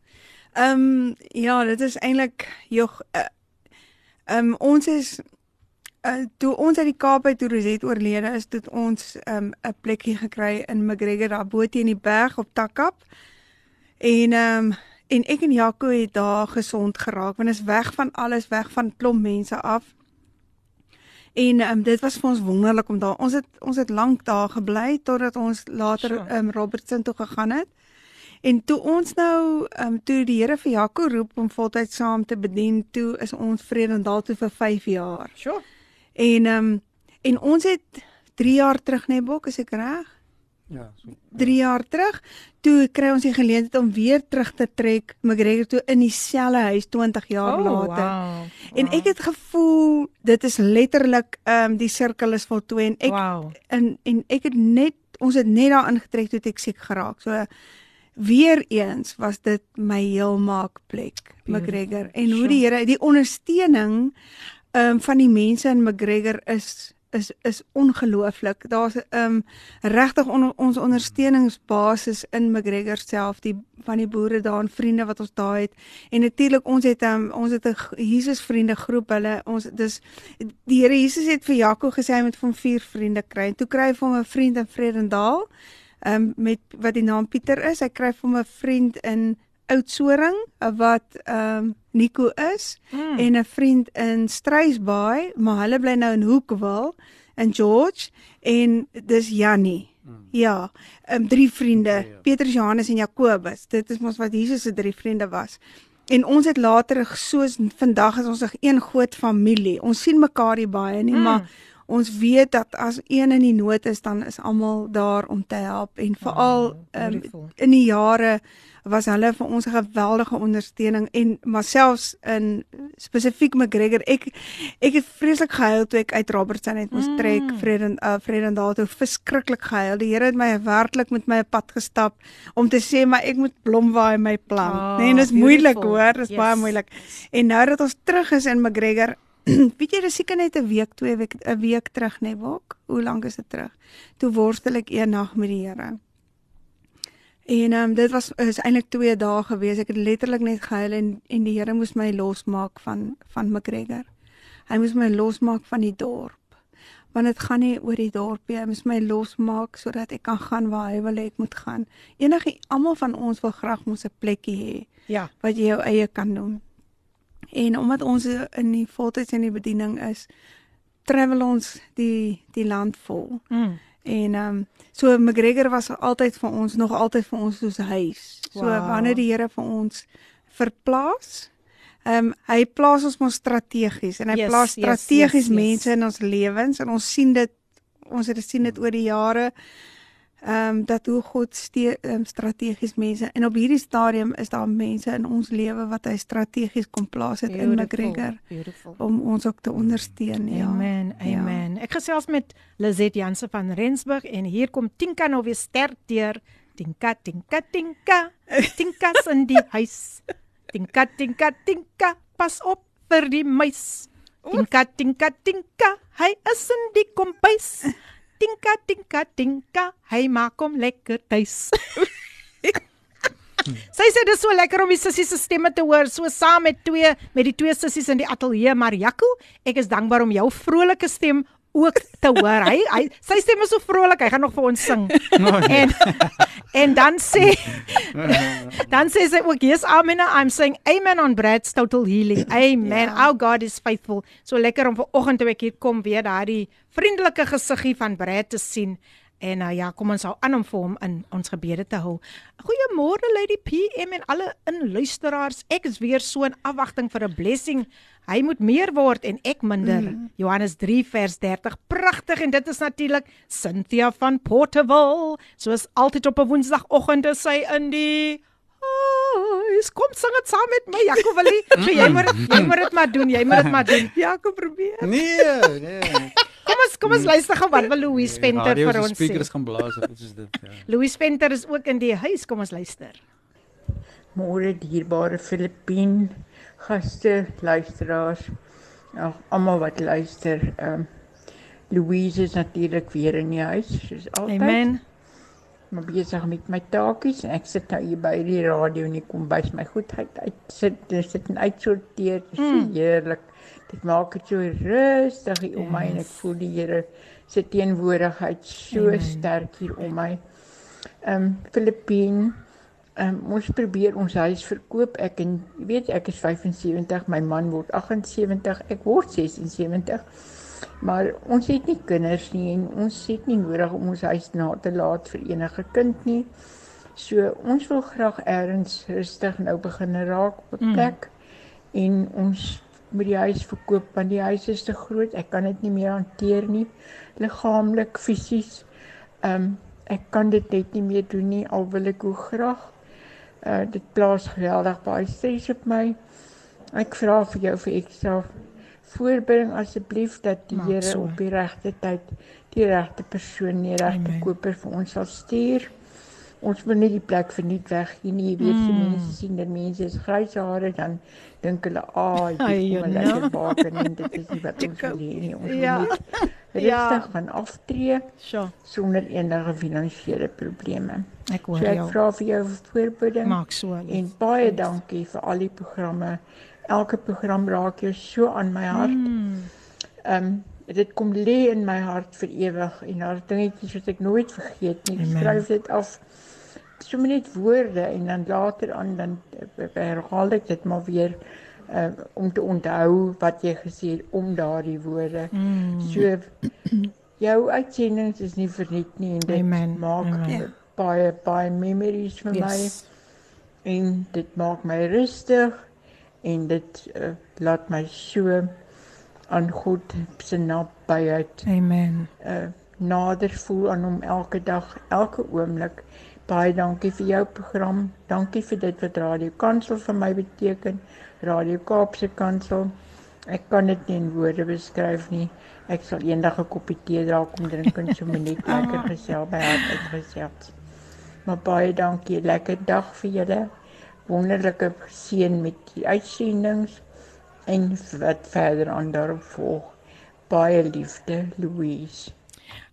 Ehm um, ja, dit is eintlik jog eh, ehm uh, um, ons is uh, toe ons uit die Kaap uit Roset oorlede is, het ons ehm um, 'n plekkie gekry in McGregor daar bo teen die berg op Takap. En ehm um, en ek en Jaco het daar gesond geraak want is weg van alles, weg van klomp mense af. En ehm um, dit was vir ons wonderlik om daar ons het ons het lank daar gebly totdat ons later ehm um, Robertson toe gegaan het. En toe ons nou ehm um, toe die Here vir Jaco roep om voltyds saam te bedien, toe is ons Vredendal toe vir 5 jaar. Sjoe. En ehm um, en ons het 3 jaar terug net bok, is ek reg? Ja, so. 3 jaar terug, toe kry ons die geleentheid om weer terug te trek McGregor toe in dieselfde huis 20 jaar oh, later. Wow, wow. En ek het gevoel dit is letterlik ehm um, die sirkel is voltooi en ek wow. en en ek het net ons het net daar ingetrek toe ek siek geraak. So weer eens was dit my heelmaak plek McGregor en hoe die Here die ondersteuning um, van die mense in McGregor is is is ongelooflik. Daar's um regtig on, ons ondersteuningsbasis in McGregor self, die van die boere daar en vriende wat ons daar het. En natuurlik ons het um, ons het 'n Jesus vriende groep. Hulle ons dis die Here Jesus het vir Jaco gesê hy moet van vier vriende kry. En toe kry hy hom 'n vriend in Vredendaal um, met wat die naam Pieter is. Hy kry vir 'n vriend in Oudtshoorn wat ehm um, Nico is mm. en 'n vriend in Struisbaai, maar hulle bly nou in Hoekwil in George en dis Jannie. Mm. Ja, ehm um, drie vriende, okay, ja. Petrus, Johannes en Jakobus. Dit is mos wat Jesus se drie vriende was. En ons het later soos vandag is ons 'n een groot familie. Ons sien mekaar hier baie nie, mm. maar ons weet dat as een in die nood is dan is almal daar om te help. En veral oh, um, in die jare was hulle vir ons 'n geweldige ondersteuning. En myself in spesifiek McGregor ek ek het vreeslik gehuil toe ek uit Robertson het moes trek mm. Vreden uh, Vredendaal toe verskriklik gehuil. Die Here het my werklik met my pad gestap om te sê maar ek moet blomwaai my plan. Oh, nee en dit is moeilik hoor dit is yes. baie moeilik. En nou dat ons terug is in McGregor weet jy dis seker net 'n week, twee week, 'n week terug net wok. Hoe lank is dit terug? Toe worstel ek een nag met die Here. En ehm um, dit was is eintlik 2 dae gewees. Ek het letterlik net gehuil en en die Here moes my losmaak van van McGregor. Hy moes my losmaak van die dorp. Want dit gaan nie oor die dorp nie. Hy moes my losmaak sodat ek kan gaan waar hy wil hê ek moet gaan. Enige almal van ons wil graag mos 'n plekkie hê. Ja, wat jy jou eie kan doen. En omdat ons in die voltyds in die bediening is, travel ons die die land vol. Mm. En ehm um, so McGregor was altyd vir ons nog altyd vir ons soos huis. So wow. wanneer die Here vir ons verplaas, ehm um, hy plaas ons mos strategies en hy yes, plaas strategies yes, yes, mense yes. in ons lewens en ons sien dit ons het gesien dit oor die jare ehm um, dat hoe God ste um, strategies mense en op hierdie stadium is daar mense in ons lewe wat hy strategies kom plaas het in McGregor om ons ook te ondersteun ja. Amen. Ja. Amen. Ja. Ek gesels met Lizet Jansen van Rensburg en hier kom Tinka nou weer sterk deur. Tinka tinka tinka. Tinka's in die huis. Tinka tinka tinka. Pas op vir die muis. Tinka tinka tinka. Hy is in die kompuis. Tinka tinka tinka, hy maak hom lekker tuis. Sy sê dit is so lekker om die sissies se stemme te hoor, so saam met twee met die twee sissies in die ateljee, maar Jaco, ek is dankbaar om jou vrolike stem ook te hoor. Hy hy sy stem is so vrolik, hy gaan nog vir ons sing. Oh, nee. En en dan sê dan sê sy ook, "Yes, amen. I'm saying amen on Brad's total healing. Amen. Yeah. Our God is faithful." So lekker om vanoggend toe ek hier kom weer daardie vriendelike gesiggie van Brad te sien. En uh, ja, kom ons hou aan om vir hom in ons gebede te hou. Goeiemôre Lady PM en alle inluisteraars. Ek is weer so in afwagting vir 'n blessing. Hy moet meer word en ek minder. Mm. Johannes 3 vers 30. Pragtig en dit is natuurlik Cynthia van Portable. Soos altyd op 'n Woensdagoggend is sy in die Huis kom sing dit saam met my Jakobelie. So jy moet jy moet dit maar doen. Jy moet dit maar doen. Jakob probeer. Nee, nee. Kom ons kom ons luister gou wat wil Louis Venter vir ons sê. Die speakers gaan blaas of iets is dit. Ja. Louis Venter is ook in die huis. Kom ons luister. Môre dierbare Filippien gaste, luisteraars. Ja, almal wat luister. Ehm um, Louise is natuurlik weer in die huis, soos altyd. Amen. Maar besig met my taakies en ek sit nou hier by die radio en ek kom bys my goedheid uit. Sit sit en uitsorteer. Dit is mm. heerlik. Dit maak dit so rustig hier om my yes. en ek voel die Here se teenwoordigheid so Amen. sterk hier om my. Ehm um, Filippine ehm um, ons probeer ons huis verkoop. Ek en jy weet ek is 75, my man word 78, ek word 76. Maar ons het nie kinders nie en ons het nie nodig om ons huis na te laat vir enige kind nie. So ons wil graag eers rustig nou begin raak op 'n mm. plek mm. en ons moet die huis verkoop want die huis is te groot. Ek kan dit nie meer hanteer nie liggaamlik, fisies. Ehm um, ek kan dit net nie meer doen nie al wil ek hoe graag. Uh dit plaas geweldig baie stres op my. Ek vra vir jou vir ekstra voorbring asseblief dat die Here so. op die regte tyd die regte persoon, die regte koper vir ons sal stuur ons wil nie die plek verniet weg nie. Jy weet mm. se mense sien dat mense is grys hare dan dink hulle, "Ag, dit kom hulle lekker baken en dit is nie wat ons wil hê nie." Ons ja. Dit ja. is van aftree so. sonder enige finansiële probleme. Ek hoor so ek jou. Ek vra vir jou voorbode. Maak so. Lief. En baie dankie vir al die programme. Elke program raak jou so aan my hart. Mm. Ehm mm. um, dit kom lê in my hart vir ewig en daar dingetjies wat ek nooit vergeet nie. Ek skryf dit af sommer net woorde en dan later aan dan eh, herhaal ek dit maar weer uh, om te onthou wat jy gesê het om daardie woorde. Mm. So jou uitsendings is nie verniet nie en dit Amen. maak Amen. baie baie memories vir yes. my. En dit maak my rustig en dit uh, laat my so aan God se nabyheid. Amen. Uh, nader voel aan hom elke dag, elke oomblik. Baie dankie vir jou program. Dankie vir dit wat Radio Kansel vir my beteken. Radio Kaapse Kansel. Ek kan dit nie in woorde beskryf nie. Ek sal eendag 'n koppie tee dra kom drink en so 'n minuut lekker gesels by haar uitgesels. Maar baie dankie. Lekker dag vir julle. Wonderlike seën met die uitsendings en wat verder aan daarop volg. Baie liefde, Louise.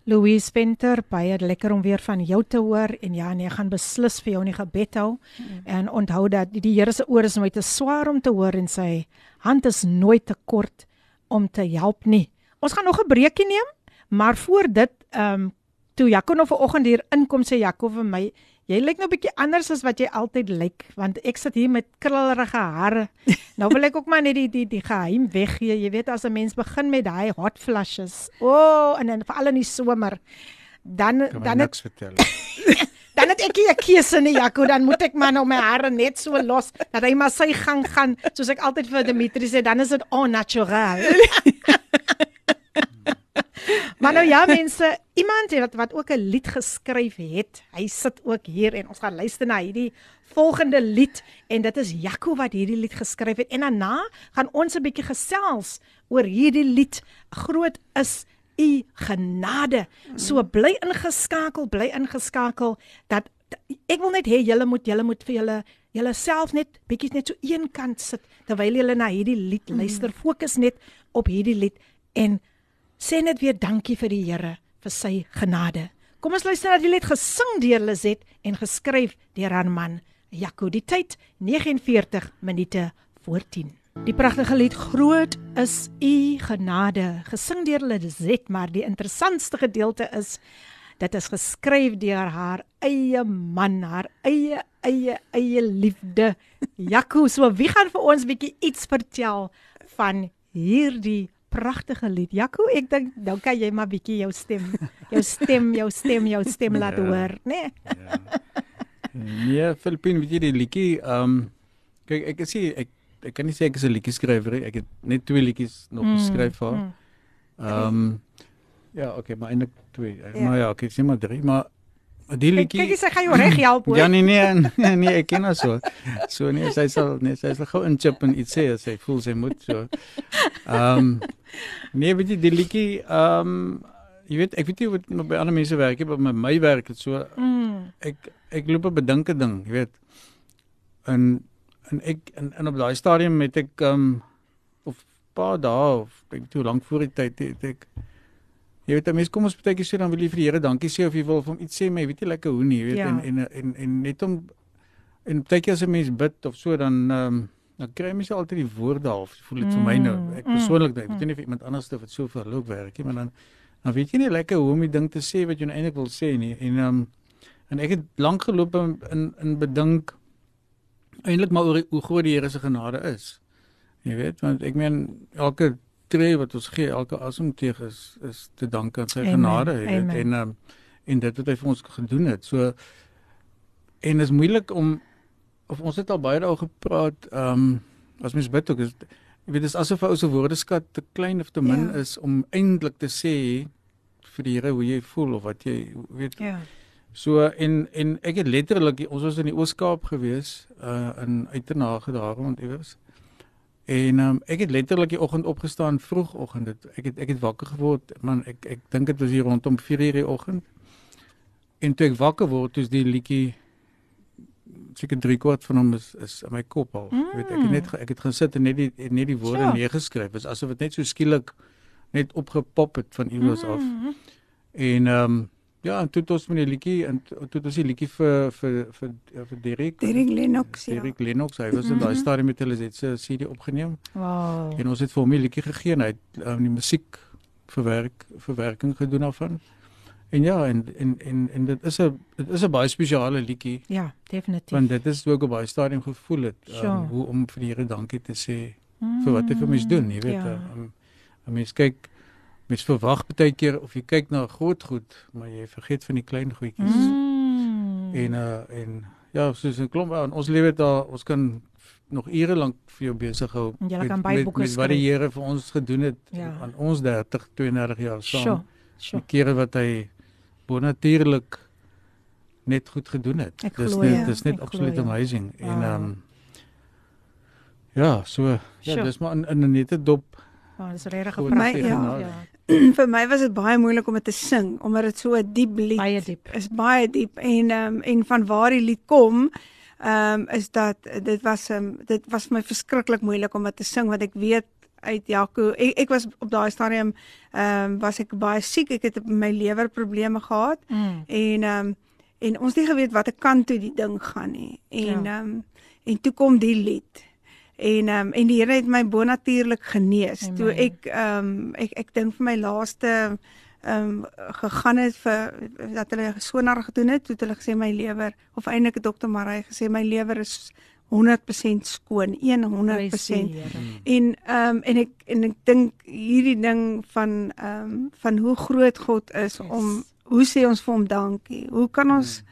Louise Venter, baie lekker om weer van jou te hoor en ja, nee, gaan beslis vir jou in die gebed hou. Mm. En onthou dat die Here se oor is nooit te swaar om te hoor en sy hand is nooit te kort om te help nie. Ons gaan nog 'n breekie neem, maar voor dit ehm um, toe Jaco nog vanoggend hier inkom sê Jaco vir my Jy lyk nou 'n bietjie anders as wat jy altyd lyk, want ek sit hier met krullerige hare. Nou wil ek ook maar net die die die geheim weggee. Jy weet as 'n mens begin met daai hot flushes. O, oh, en dan veral in die somer. Dan kan dan niks vertel. dan het ek 'n keuse nie, Jaco, dan moet ek maar nou my hare net so los dat hy maar sy gang gaan, soos ek altyd vir Dimitri sê, dan is dit on natural. Maar nou ja mense, iemand wat wat ook 'n lied geskryf het. Hy sit ook hier en ons gaan luister na hierdie volgende lied en dit is Jaco wat hierdie lied geskryf het en daarna gaan ons 'n bietjie gesels oor hierdie lied. Groot is u genade. So bly ingeskakel, bly ingeskakel dat ek wil net hê julle moet julle moet vir julle julle self net bietjie net so een kant sit terwyl julle na hierdie lied mm. luister. Fokus net op hierdie lied en sê net weer dankie vir die Here vir sy genade. Kom ons luister na die lied gesing deur Lizet en geskryf deur Herman Jaco. Die tyd 49 minute voor 10. Die pragtige lied Groot is u genade gesing deur Lizet, maar die interessantste gedeelte is Dit is geskryf deur haar eie man, haar eie eie eie liefde. Jaco, so wie gaan vir ons bietjie iets vertel van hierdie pragtige lied? Jaco, ek dink nou kan jy maar bietjie jou stem, jou stem, jou stem, jou stem laat ja, hoor, né? Nee? Ja. Nee, Filippin, weet jy die liedjie, ehm um, kyk ek sê ek ek kan nie sê ek is 'n liedjie skrywer nie. Ek het net twee liedjies nog mm, geskryf vir. Mm. Ehm um, Ja, okay, maar eintlik twee. Ja. Maar ja, okay, sê maar drie, maar die liedjie Kyk, sy gaan jou reg help hoor. Ja, nee nee, nee, nee ek ken haar so. So nee, sy sal nee, sy sal gou inchip en iets sê as sy voel sy moet so. Ehm um, Nee, weet jy die liedjie ehm um, jy weet ek weet nie wat by ander mense werk nie, maar my werk het so mm. ek ek loop 'n bedinke ding, jy weet. En en ek en, en op daai stadium het ek ehm um, of paar dae of ek weet hoe lank voor die tyd het ek Jy weet, mense kom ons baie keer sê dan wil jy vir die Here dankie sê of jy wil hom iets sê, maar jy weet nie lekker hoe nie, jy weet ja. en, en en en net om en baie keer as 'n mens bid of so dan ehm um, dan kry mens altyd die woorde half. Voel dit mm, vir my nou. Mm, ek persoonlik dink, mm, ek weet nie of iemand anders dit so vir hulle ook werk nie, maar dan dan weet jy nie lekker hoe om die ding te sê wat jy nou eintlik wil sê nie. En ehm um, en ek het lank geloop in in, in bedink eintlik maar oor hoe groot die Here se genade is. Jy weet, want ek meen elke tree wat ons gee elke asemteug is is te danke aan sy Amen. genade Amen. en um, en dit wat hy vir ons gedoen het. So en is moeilik om of ons het al baie daaroor gepraat ehm um, as mens bid ook is jy weet dis asof ou se woordeskat te klein of te min ja. is om eintlik te sê vir die Here hoe jy voel of wat jy weet. Ja. So en en ek het letterlik ons was in die Oos-Kaap gewees uh in Uitenhage daar rond iewers. En um, ek het letterlik die oggend opgestaan vroegoggend. Ek het ek het wakker geword. Man, ek ek dink dit was hier rondom 4:00 die oggend. En toe ek wakker word, is die liedjie seker 3 kwart van hom is is in my kop al. Mm. Weet ek het net ek het gesit en net die net die woorde ja. neergeskryf. Dit is asof dit net so skielik net opgepop het van iewers mm. af. En ehm um, Ja, en toe het ons met die liedjie en toe het ons die liedjie vir vir vir vir Derek. Derek Lennox. Ja. Derek Lennox, hy was in daai mhm. stadium met hulle het se CD opgeneem. Wow. En ons het vir hom die liedjie gegee en hy het um, die musiek verwerk verwerking gedoen daarvan. En ja, en en en en dit is 'n dit is 'n baie spesiale liedjie. Ja, definitief. Want dit is ook op baie stadium gevoel het um, sure. hoe om vir die Here dankie te sê mm. vir wat hy vir my doen, jy weet. Ja. Um, mens kyk mens verwag baie keer of jy kyk na groot goed, maar jy vergeet van die klein goedjies. Mm. En uh en ja, soos 'n klomp aan ons lewe daar, ons kan nog ure lank vir jou besig hou met, met, met wat die Here vir ons gedoen het ja. aan ons 30 32 jaar saam. Sure, sure. Die kere wat hy bonatuurlik net goed gedoen het. Dis net dis net absoluut amazing wow. en um ja, so ja, sure. dis maar in 'n nette dop. Ja, oh, dis regtig 'n pragtige ja. ja. vir my was dit baie moeilik om dit te sing omdat dit so 'n diep lied baie diep is baie diep en ehm um, en van waar die lied kom ehm um, is dat dit was um, dit was vir my verskriklik moeilik om dit te sing want ek weet uit Jaco ek, ek was op daai stadium ehm um, was ek baie siek ek het my lewerprobleme gehad mm. en ehm um, en ons het nie geweet watter kant toe die ding gaan nie en ja. ehm ja. um, en toe kom die lied en ehm um, en die Here het my bonatuurlik genees. Amen. Toe ek ehm um, ek ek dink vir my laaste ehm um, gegaan het vir dat hulle sonar gedoen het, toe het hulle gesê my lewer of eintlik dokter Marie gesê my lewer is 100% skoon, 100%. En ehm um, en ek en ek dink hierdie ding van ehm um, van hoe groot God is yes. om hoe sê ons vir hom dankie? Hoe kan ons mm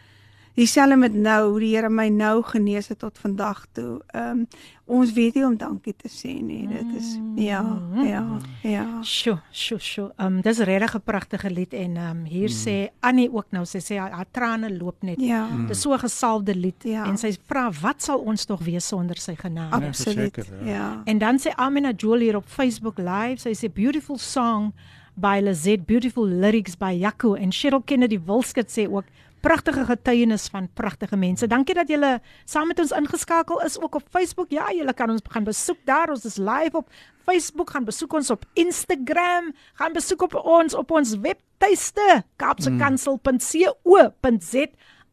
Dieselfde met nou, hoe die Here my nou genees het tot vandag toe. Ehm um, ons weet nie om dankie te sê nie. Dit is ja, ja, ja. Sjoe, sjoe, sjoe. Ehm um, dis regtig 'n pragtige lied en ehm um, hier mm. sê Annie ook nou, sy sê haar, haar trane loop net. Ja. Mm. Dis so 'n gesalfde lied Ja. en sy vra wat sal ons nog wees sonder sy genade? Absoluut. verseker, ja. Ja. En dan sê Amina Joel hier op Facebook live, sy sê beautiful song by Lizet, beautiful lyrics by Jaco en Cheryl Kennedy Wilskut sê ook pragtige getuienis van pragtige mense. Dankie dat julle saam met ons ingeskakel is ook op Facebook. Ja, julle kan ons gaan besoek daar. Ons is live op Facebook, gaan besoek ons op Instagram, gaan besoek op ons op ons webtuiste kaapsekansel.co.za.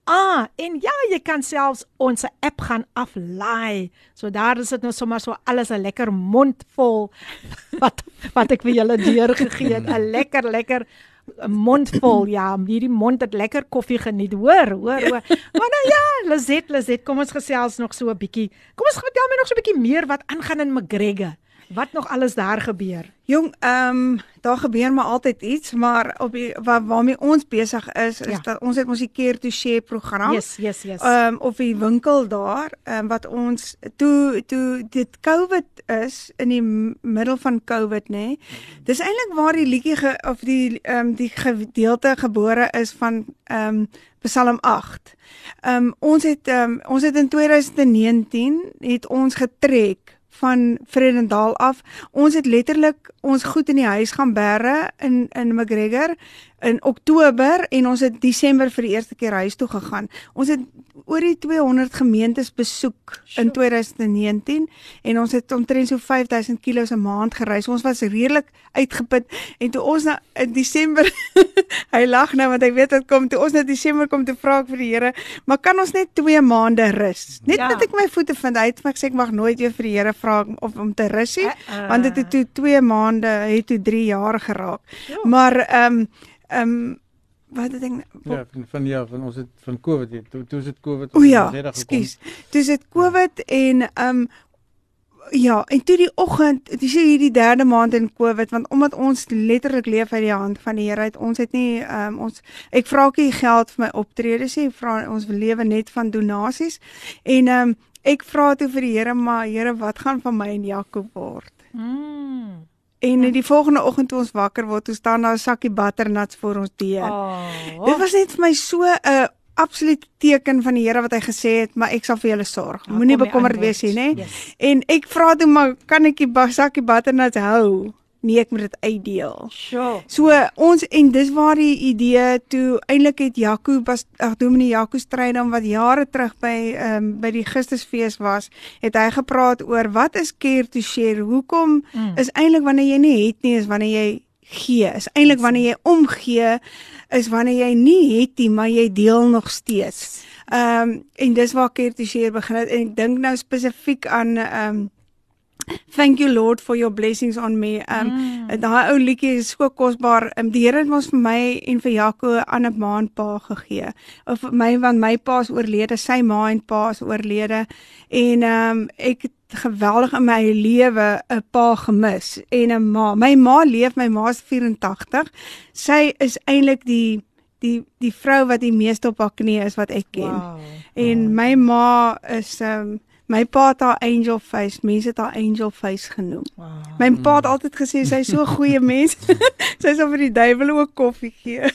Ah, en ja, jy kan selfs ons app gaan aflaai. So daar is dit nou sommer so alles 'n lekker mond vol wat wat ek vir julle deurgegee het. 'n Lekker lekker mond vol. Ja, hierdie mond het lekker koffie geniet. Hoor, hoor, hoor. Maar nou ja, Lizet, Lizet, kom ons gesels nog so 'n bietjie. Kom ons vertel my nog so 'n bietjie meer wat aangaan in McGregor. Wat nog alles daar gebeur? Jong, ehm um, daar gebeur maar altyd iets, maar op die waar, waarmee ons besig is is Ja. dat ons het ons die Care to Share program. Yes, yes, yes. Ehm um, of die winkel daar, ehm um, wat ons toe toe dit COVID is in die middel van COVID nê. Nee, dis eintlik waar die liedjie ge, of die ehm um, die gedeelte gebore is van ehm um, Psalm 8. Ehm um, ons het ehm um, ons het in 2019 het ons getrek van Vredendal af. Ons het letterlik ons goed in die huis gaan bære in in McGregor in Oktober en ons het Desember vir die eerste keer huis toe gegaan. Ons het oor die 200 gemeentes besoek in 2019 en ons het omtrent so 5000 km 'n maand gereis. Ons was redelik uitgeput en toe ons nou in Desember hy lag nou want hy weet dit kom toe ons nou Desember kom toe vra ek vir die Here, maar kan ons net 2 maande rus? Net Ja. dat ek my voete vind. Hy het vir my gesê ek mag nooit weer vir die Here vra of om te rus nie, Uh, uh. want dit het toe 2 maande, het toe 3 jaar geraak. Ja. Maar ehm ehm wat het ek nou- Ja, van, van ja, van ons het van COVID, het, toe toe is dit COVID. O ons ja, het daar gekom. ekskuus. Dis dit COVID en ehm um, ja, en toe die oggend, dis hierdie derde maand in COVID want omdat ons letterlik leef uit die hand van die Here uit. Ons het nie um, ons ek vra ook nie geld vir my optredes nie. Vra ons lewe net van donasies. En ehm um, ek vra toe vir die Here, maar Here, wat gaan van my en Jakob word? Mm. En in die volgende oggend toe ons wakker word, toe staan daar 'n sakkie butternuts voor ons deur. Oh. Dit was net vir my so 'n absolute teken van die Here wat hy gesê het, maar ek sal vir julle sorg. Ja, Moenie bekommerd wees nie, nê? Yes. En ek vra toe maar kan ek die sakkie butternuts hou? Nee, ek moet dit uitdeel. Sure. So ons en dis waar die idee toe eintlik het Jaco was ag Dominee Jaco Strydom wat jare terug by ehm um, by die Christusfees was, het hy gepraat oor wat is care to share? Hoekom Mm. is eintlik wanneer jy nie het nie is wanneer jy gee. Is eintlik wanneer jy omgee is wanneer jy nie het nie, maar jy deel nog steeds. Ehm um, en dis waar care to share begin het en ek dink nou spesifiek aan ehm um, Thank you Lord for your blessings on me. Um mm. daai ou liedjie is so kosbaar. Um, die Here het ons vir my en vir Jaco 'n ander ma en pa gegee. Of my want my pa is oorlede, sy ma en pa is oorlede en um ek het geweldig in my lewe 'n pa gemis en 'n ma. My ma leef, my ma is 84. Sy is eintlik die die die vrou wat die meeste op haar knie is wat ek ken. Wow. En my ma is um my pa het haar angel face, mense het haar angel face genoem. Wow. My pa het altyd gesê sy is so 'n goeie mens. sy sal vir die duiwel ook koffie gee.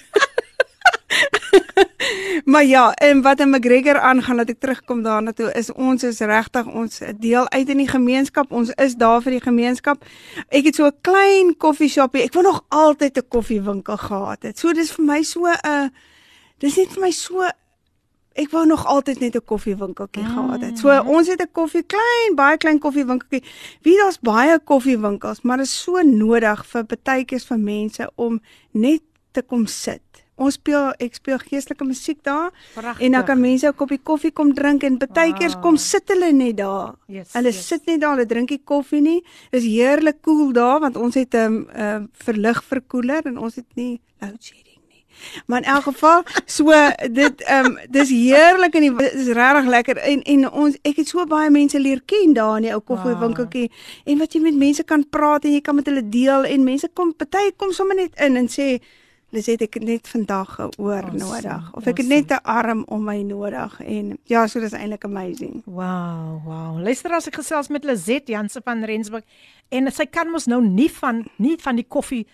maar ja, en wat in McGregor aangaan dat ek terugkom daarna toe is ons is regtig ons deel uit in die gemeenskap. Ons is daar vir die gemeenskap. Ek het so 'n klein koffieshopie. Ek wou nog altyd 'n koffiewinkel gehad het. So dis vir my so 'n uh, dis net vir my so ek wou nog altyd net 'n koffiewinkeltjie mm. gehad het. So ons het 'n koffie klein, baie klein koffiewinkeltjie. Wie daar's baie koffiewinkels, maar dit is so nodig vir partykeers vir mense om net te kom sit. Ons speel ek speel geestelike musiek daar Pragtig. en dan kan mense 'n koppie koffie kom drink en partykeers Wow. kom sit hulle net daar. Yes, Hulle yes. sit net daar, hulle drink nie koffie nie. Dis heerlik koel cool daar want ons het 'n um, uh, verligverkoeler en ons het nie load shedding. Maar in elk geval, so dit ehm um, dis heerlik en dit is regtig lekker. En en ons ek het so baie mense leer ken daar in die ou koffiewinkeltjie. En wat jy met mense kan praat en jy kan met hulle deel en mense kom party kom sommer net in en sê Liset ek het net vandag 'n oor Awesome, nodig. Of ek het net 'n arm om my nodig. En ja, so dis eintlik amazing. Wow, wow. Luister as ek gesels met Lizet Janse van Rensburg en sy kan mos nou nie van nie van die koffie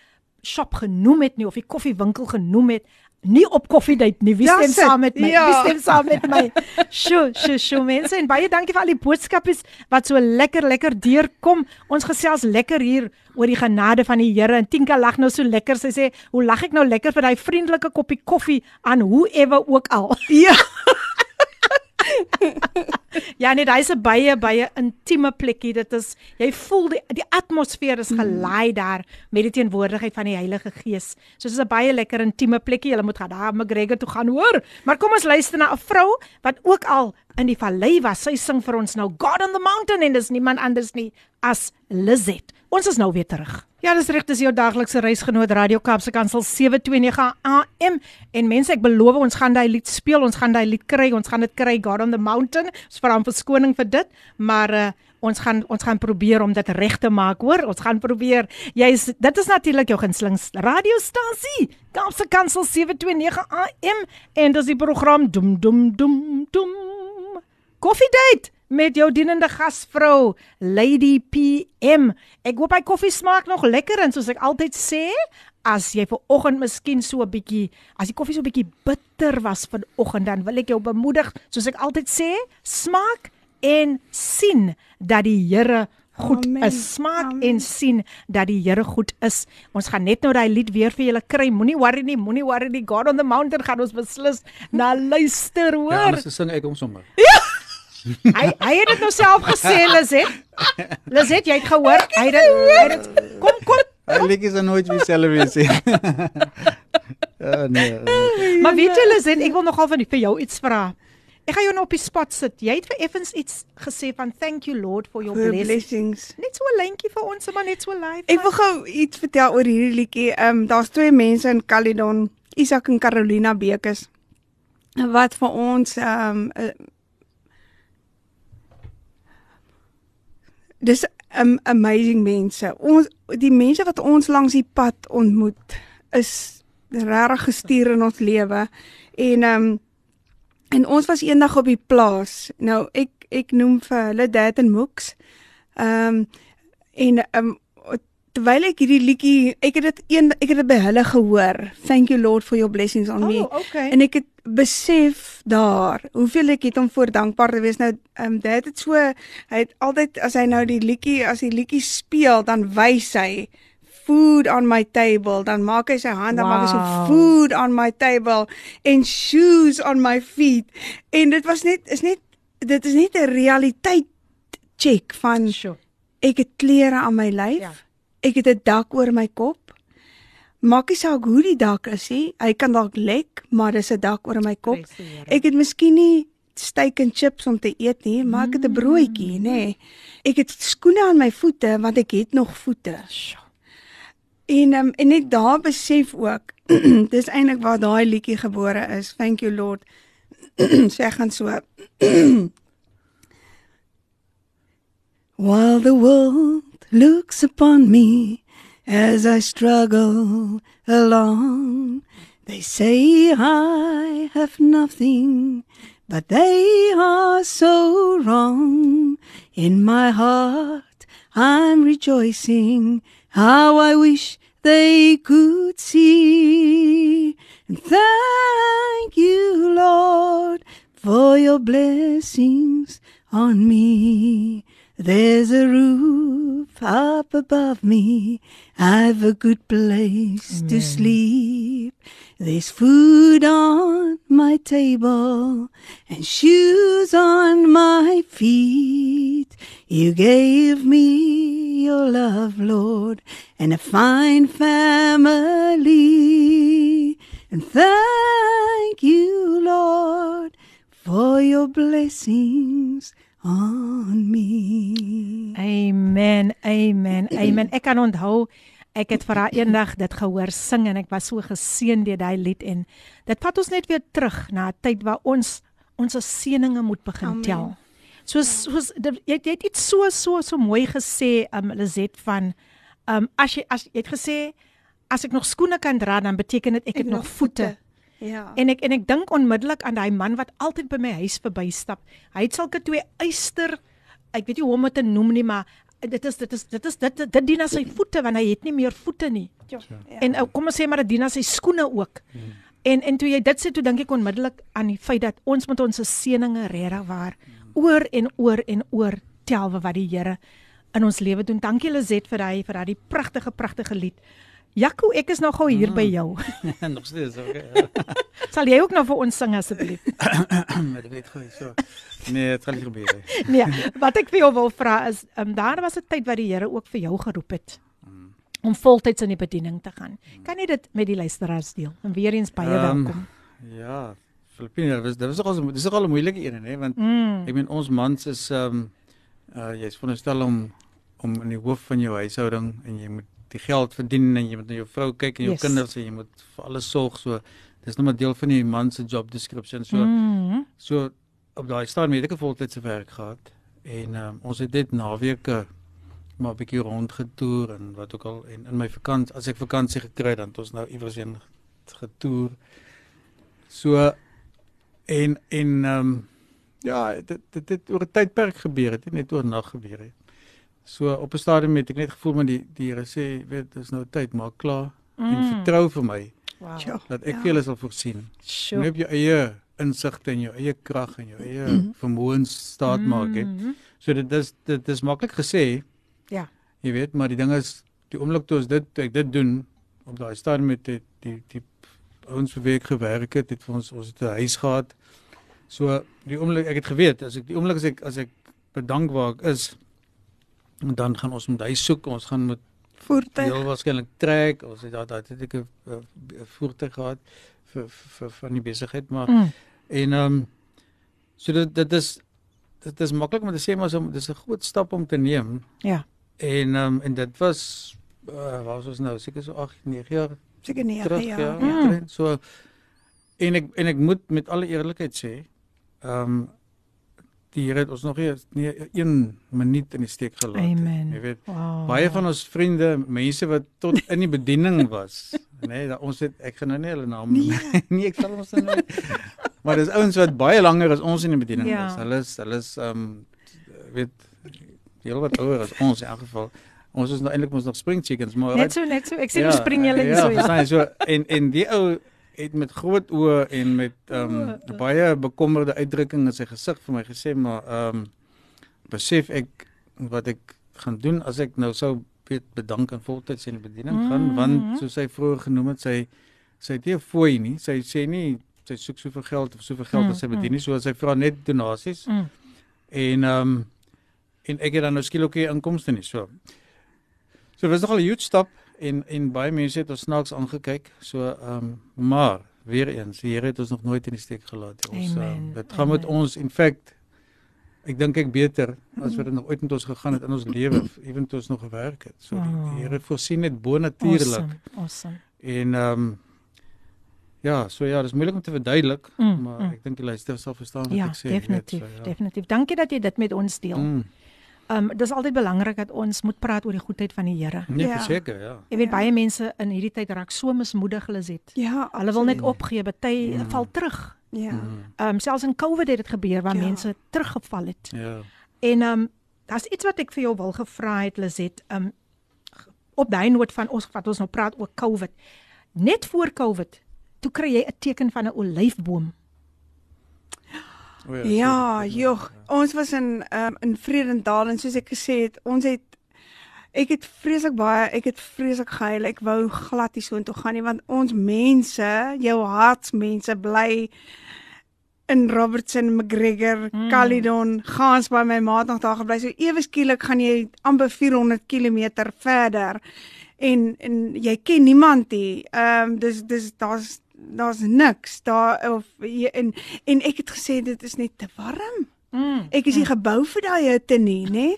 shop genoem het nie of die koffiewinkel genoem het nie op koffiedייט nie. Wie Ja, stem sit. saam met my? Ja. Wie stem saam met my? Sjoe, sjoe, sjoe mense en baie dankie vir al die boodskapies wat so lekker lekker deurkom. Ons gesels lekker hier oor die genade van die Here en Tinka lag nou so lekker. Sy sê, "Hoe lag ek nou lekker vir daai vriendelike koppie koffie aan whoever ook al." Ja. Ja, nee, hy's 'n baie baie intieme plekkie. Dit is jy voel die die atmosfeer is gelaai daar met die teenwoordigheid van die Heilige Gees. So dit is 'n baie lekker intieme plekkie. Jy moet gaan daar McGregor toe gaan hoor. Maar kom ons luister na 'n vrou wat ook al in die vallei was. Sy sing vir ons nou God on the Mountain en dis niemand anders nie as Lizet. Ons is nou weer terug. Ja, dis reg, dis jou daglikse reisgenoot Radio Kaapse Kansel 729 AM. En mense, ek beloof ons gaan daai lied speel, ons gaan daai lied kry, ons gaan dit kry God on the Mountain. Ons vra om verskoning vir dit, maar uh, ons gaan ons gaan probeer om dit reg te maak, hoor? Ons gaan probeer. Jy's dit is natuurlik jou gunsteling radiostasie, Kaapse Kansel 729 AM en dis die program Doem Doem Doem Doem. Coffee Date met jou dienende gasvrou Lady PM. Ek hoop hy koffie smaak nog lekker en soos ek altyd sê, as jy ver oggend miskien so 'n bietjie, as die koffie so 'n bietjie bitter was vanoggend, dan wil ek jou bemoedig, soos ek altyd sê, smaak en sien dat die Here goed Amen. is. Smaak Amen. en sien dat die Here goed is. Ons gaan net nou daai lied weer vir julle kry. Moenie worry nie, moenie worry nie. God on the mountain gaan ons beslis na luister, hoor. Ja, anders sing ek hom sommer. Hy hy het dit nou self gesê, Lizet. Lizet, jy het gehoor. Hy het dit kom kom. Hy lyk is nooit dieselfde wees nie. Ja nee. Maar weet jy Lizet, ek wil nogal van vir jou iets vra. Ek gaan jou nou op die spot sit. Jy het vir effens iets gesê van thank you Lord for your blessings. blessings. Net so 'n lentjie vir ons, maar net so live. Ek wil gou iets vertel oor hierdie liedjie. Ehm um, daar's twee mense in Caledon, Isak en Carolina Bekes wat vir ons ehm um, dis um, amazing mense. Ons die mense wat ons langs die pad ontmoet is regtig gestuur in ons lewe. En ehm um, en ons was eendag op die plaas. Nou ek ek noem vir hulle Dad en Mooks. Ehm um, en ehm um, terwyl ek hierdie liedjie ek het dit een ek het dit by hulle gehoor. Thank you Lord for your blessings on me. Oh, okay. En ek het besef daar hoeveel ek het om voor dankbaar te wees. Nou ehm um, dit het so hy het altyd as hy nou die liedjie as die liedjie speel dan wys hy food on my table dan maak hy sy hand dan maak hy so Wow. food on my table en shoes on my feet en dit was net is net dit is net 'n realiteit check van Sjoe. ek het klere aan my lyf. Ja. Ek het 'n dak oor my kop. Maak nie saak hoe die dak is nie. Hy kan dalk lek, maar dis 'n dak oor my kop. Ek het miskien nie steak en chips om te eet nie, maar ek het 'n broodjie, nê. Nee. Ek het skoene aan my voete want ek het nog voete. En um, en net daar besef ook dis eintlik waar daai liedjie gebore is. Thank you Lord. Sê ek gaan so. While the world looks upon me as I struggle along, they say I have nothing, but they are so wrong. In my heart, I'm rejoicing how I wish they could see. And thank you, Lord, for your blessings on me. There's a roof up above me. I've a good place to sleep. There's food on my table and shoes on my feet. You gave me your love, Lord, and a fine family. And thank you, Lord, for your blessings on me. Amen. Amen. Amen. Ek kan onthou ek het vir haar eendag dit gehoor sing en ek was so geseën deur daai lied en dit vat ons net weer terug na 'n tyd waar ons ons seëninge moet begin Amen. tel. Soos soos jy, jy het iets so so so mooi gesê um Lizet van um as jy as jy het gesê as ek nog skoene kan dra, dan beteken dit ek, ek het nog voete. Ja. En ek en ek dink onmiddellik aan daai man wat altyd by my huis verbystap. Hy het sulke twee eyster ek weet nie hoe om dit te noem nie, maar dit is dit is dit is dit dit, dit dien as sy voete want hy het nie meer voete nie. Ja. En ou, kom ons sê maar dit dien as sy skoene ook. Hmm. En en toe jy dit sê toe dink ek onmiddellik aan die feit dat ons met ons seëninge regtig waar oor en oor en oor tel wat die Here in ons lewe doen. Dankie Lizet vir daai vir daai pragtige pragtige lied. Jaco, ek is nou gou hier mm. by jou. Nog steeds okay. Sal jy ook nou vir ons sing asseblief? Maar dit weet gou so. Nee, dit gaan nie gebeur nie. nee, wat ek vir jou wil vra is, um, daar was 'n tyd wat die Here ook vir jou geroep het om voltyds in die bediening te gaan. Kan jy dit met die luisteraars deel? En weer eens baie um, welkom. Ja, Filippine, dit was dit nogal dis nogal 'n moeilike een hè, want mm. ek meen ons mans is ehm um, uh jy's veronderstel om om in die hoof van jou huishouding en jy moet die geld verdien en jy moet na jou vrou kyk en jou yes. kinders en jy moet vir alles sorg so dis nog 'n deel van die man se job description so mm. so op daai stadium het ek 'n voltydse werk gehad en um, ons het dit naweke maar 'n bietjie rondgetoer en wat ook al en in my vakansie as ek vakansie gekry het dan het ons nou iewers heen getoer so en en ehm um, ja dit dit het oor 'n tydperk gebeur het net oor nag gebeur het So op 'n stadium het ek net gevoel maar die die Here sê, weet, dis nou tyd, maak klaar mm. en vertrou vir my. Wow. Dat ek ja. veel sal voorsien. Sure. Op jou eie insigte en jou eie krag en jou eie mm. vermoëns staat maak het. Mm. So dit is dit is maklik gesê. Ja. Jy weet, maar die ding is die oomblik toe ons dit ek dit doen op daai stadium met die die die ons werk gewerk het, het vir ons ons het 'n huis gehad. So die oomblik ek het geweet as ek die oomblik as ek as ek bedank waar ek is En dan gaan ons met hy soek, ons gaan met voertuig. Heel waarskynlik trek, ons het daai het ek 'n voertuig gehad vir vir van die besigheid, maar mm. en ehm um, so dit dit is dit is maklik om te sê maar so dis 'n groot stap om te neem. Ja. En ehm um, en dit was uh, was ons nou? Seker so 8, 9 jaar. Seker 9 terug, jaar. Ja. ja. So en ek en ek moet met alle eerlikheid sê, ehm um, die Here het ons nog nie nie 1 minuut in die steek gelaat nie. Jy weet, wow. baie van ons vriende, mense wat tot in die bediening was, nê, nee, ons het ek gaan nou nie hulle name noem nee. nie. ek sal ons nou Maar dis ouens wat baie langer as ons in die bediening ja. was. Hulle is hulle is ehm um, weet heel wat ouer as ons in elk geval. Ons is nou eintlik mos nog spring chickens, maar net so net so. Ek sien ja, spring julle ja, so. Ja, so en en die ou het met groot oë en met ehm um, baie bekommerde uitdrukking in sy gesig vir my gesê maar ehm um, besef ek wat ek gaan doen as ek nou sou weet bedank en voltyds in die bediening mm -hmm. gaan want soos hy vroeër genoem het sy sy het nie fooi nie sy sê nie sy soek soveel geld of soveel geld mm -hmm. as sy bedien nie so sy vra net donasies mm. en ehm um, en ek het dan nou skielik ook inkomste nie so so dit was nogal 'n huge stap en en baie mense het ons snaaks aangekyk. So ehm um, maar weer eens, die Here het ons nog nooit in die steek gelaat. Ons um, dit gaan Amen. met ons in fact ek dink ek beter as wat dit nog ooit met ons gegaan het in ons lewe, ewen toe ons nog gewerk het. So die, die Here voorsien dit bo natuurlik. Awesome. awesome. En ehm um, Ja, so ja, dis moeilik om te verduidelik, mm, maar mm. ek dink die luisteraars sal verstaan wat ja, ek sê. Definitief, weet, so, ja, definitief. Dankie dat jy dit met ons deel. Mm. Ehm um, dis altyd belangrik dat ons moet praat oor die goedheid van die Here. Nee, ja. verseker, ja. Jy weet ja. baie mense in hierdie tyd raak so mismoedig hulle het. Ja, hulle wil net opgee, baie mm. val terug. Ja. Mm. Ehm um, selfs in COVID het dit gebeur waar ja. mense teruggeval het. Ja. En ehm um, daar's iets wat ek vir jou wil gevra het Lizet, ehm um, op daai noot van ons wat ons nou praat oor COVID. Net voor COVID, toe kry jy 'n teken van 'n olyfboom. Oh ja, ja joh, ons was in um, in Vredendal en soos ek gesê het, ons het ek het vreeslik baie, ek het vreeslik gehuil. Ek wou glad nie so intoe gaan nie want ons mense, jou hartsmense bly in Robertson, McGregor, mm. Caledon, gaans by my maat nog daar gebly. So ewe skielik gaan jy amper 400 km verder en en jy ken niemand nie. Ehm um, dis dis daar's daar's niks daar of en en ek het gesê dit is net te warm. Mm, ek is nie mm. gebou vir daai hitte nie, nê?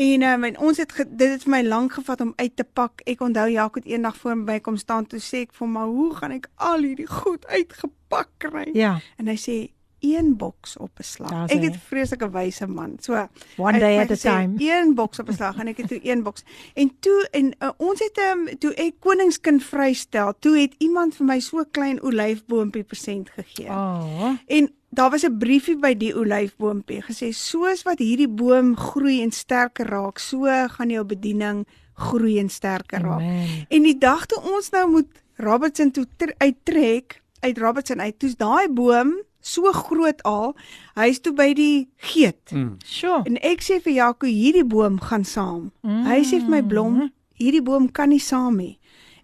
En um, en ons het ge, dit het vir my lank gevat om uit te pak. Ek onthou Jacques het eendag voor my kom staan toe sê ek vir "Maar hoe gaan ek al hierdie goed uitgepak kry?" Ja. En hy sê, een boks op beslag. Daar's Ek het 'n vreeslike wyse man. So One day at a time. Een boks op beslag en ek het toe een boks. En toe en uh, ons het um, toe ek koningskind vrystel, toe het iemand vir my so 'n klein olyfboompie persent gegee. Oh. En daar was 'n briefie by die olyfboompie gesê soos wat hierdie boom groei en sterker raak, so gaan jou bediening groei en sterker raak. Amen. En die dag toe ons nou moet Robertson toe uittrek uit Robertson uit, toe's daai boom so groot al, hy's toe by die geet. Mm. Sjoe. En ek sê vir Jaco, hierdie boom gaan saam. Mm. Hy sê vir my blom, hierdie boom kan nie saam nie.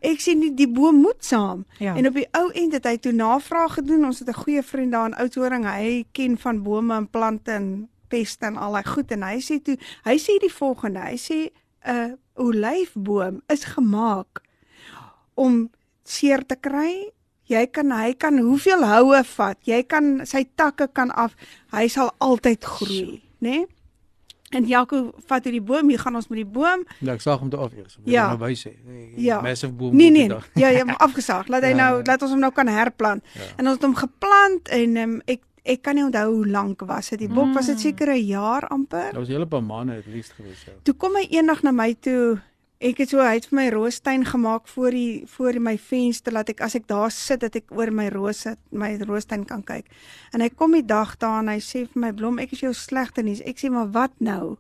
Ek sê nie die boom moet saam. Ja. En op die ou end het hy toe navraag gedoen. Ons het 'n goeie vriend daar in Oudtshoorn. Hy ken van bome en plante en peste en al daai goed en hy sê toe, hy sê die volgende. Hy sê 'n olyfboom is gemaak om seer te kry. Jy kan hy kan hoeveel houe vat. Jy kan sy takke kan af. Hy sal altyd groei, né? Nee? En Jaco vat hierdie boom, hier gaan ons met die boom. Ja, ek sag hom toe af eers. Wil Ja. Nou by sê. Ja. Massive boom. Nee nee, ja ja, maar afgesaag. Laat hy Ja, nou ja. laat ons hom nou kan herplant. Ja. En ons het hom geplant en um, ek ek kan nie onthou hoe lank was dit. Die bok was Mm. dit seker 'n jaar amper. Dit was hele paar maande het least gewees. Ja. Toe kom hy eendag na my toe. Ek het so hy het vir my roostuin gemaak voor die voor my venster laat ek as ek daar sit dat ek oor my rose my roostuin kan kyk. En hy kom die dag daar en hy sê vir my blom, ek is jou slegte nuus. Ek sê maar wat nou?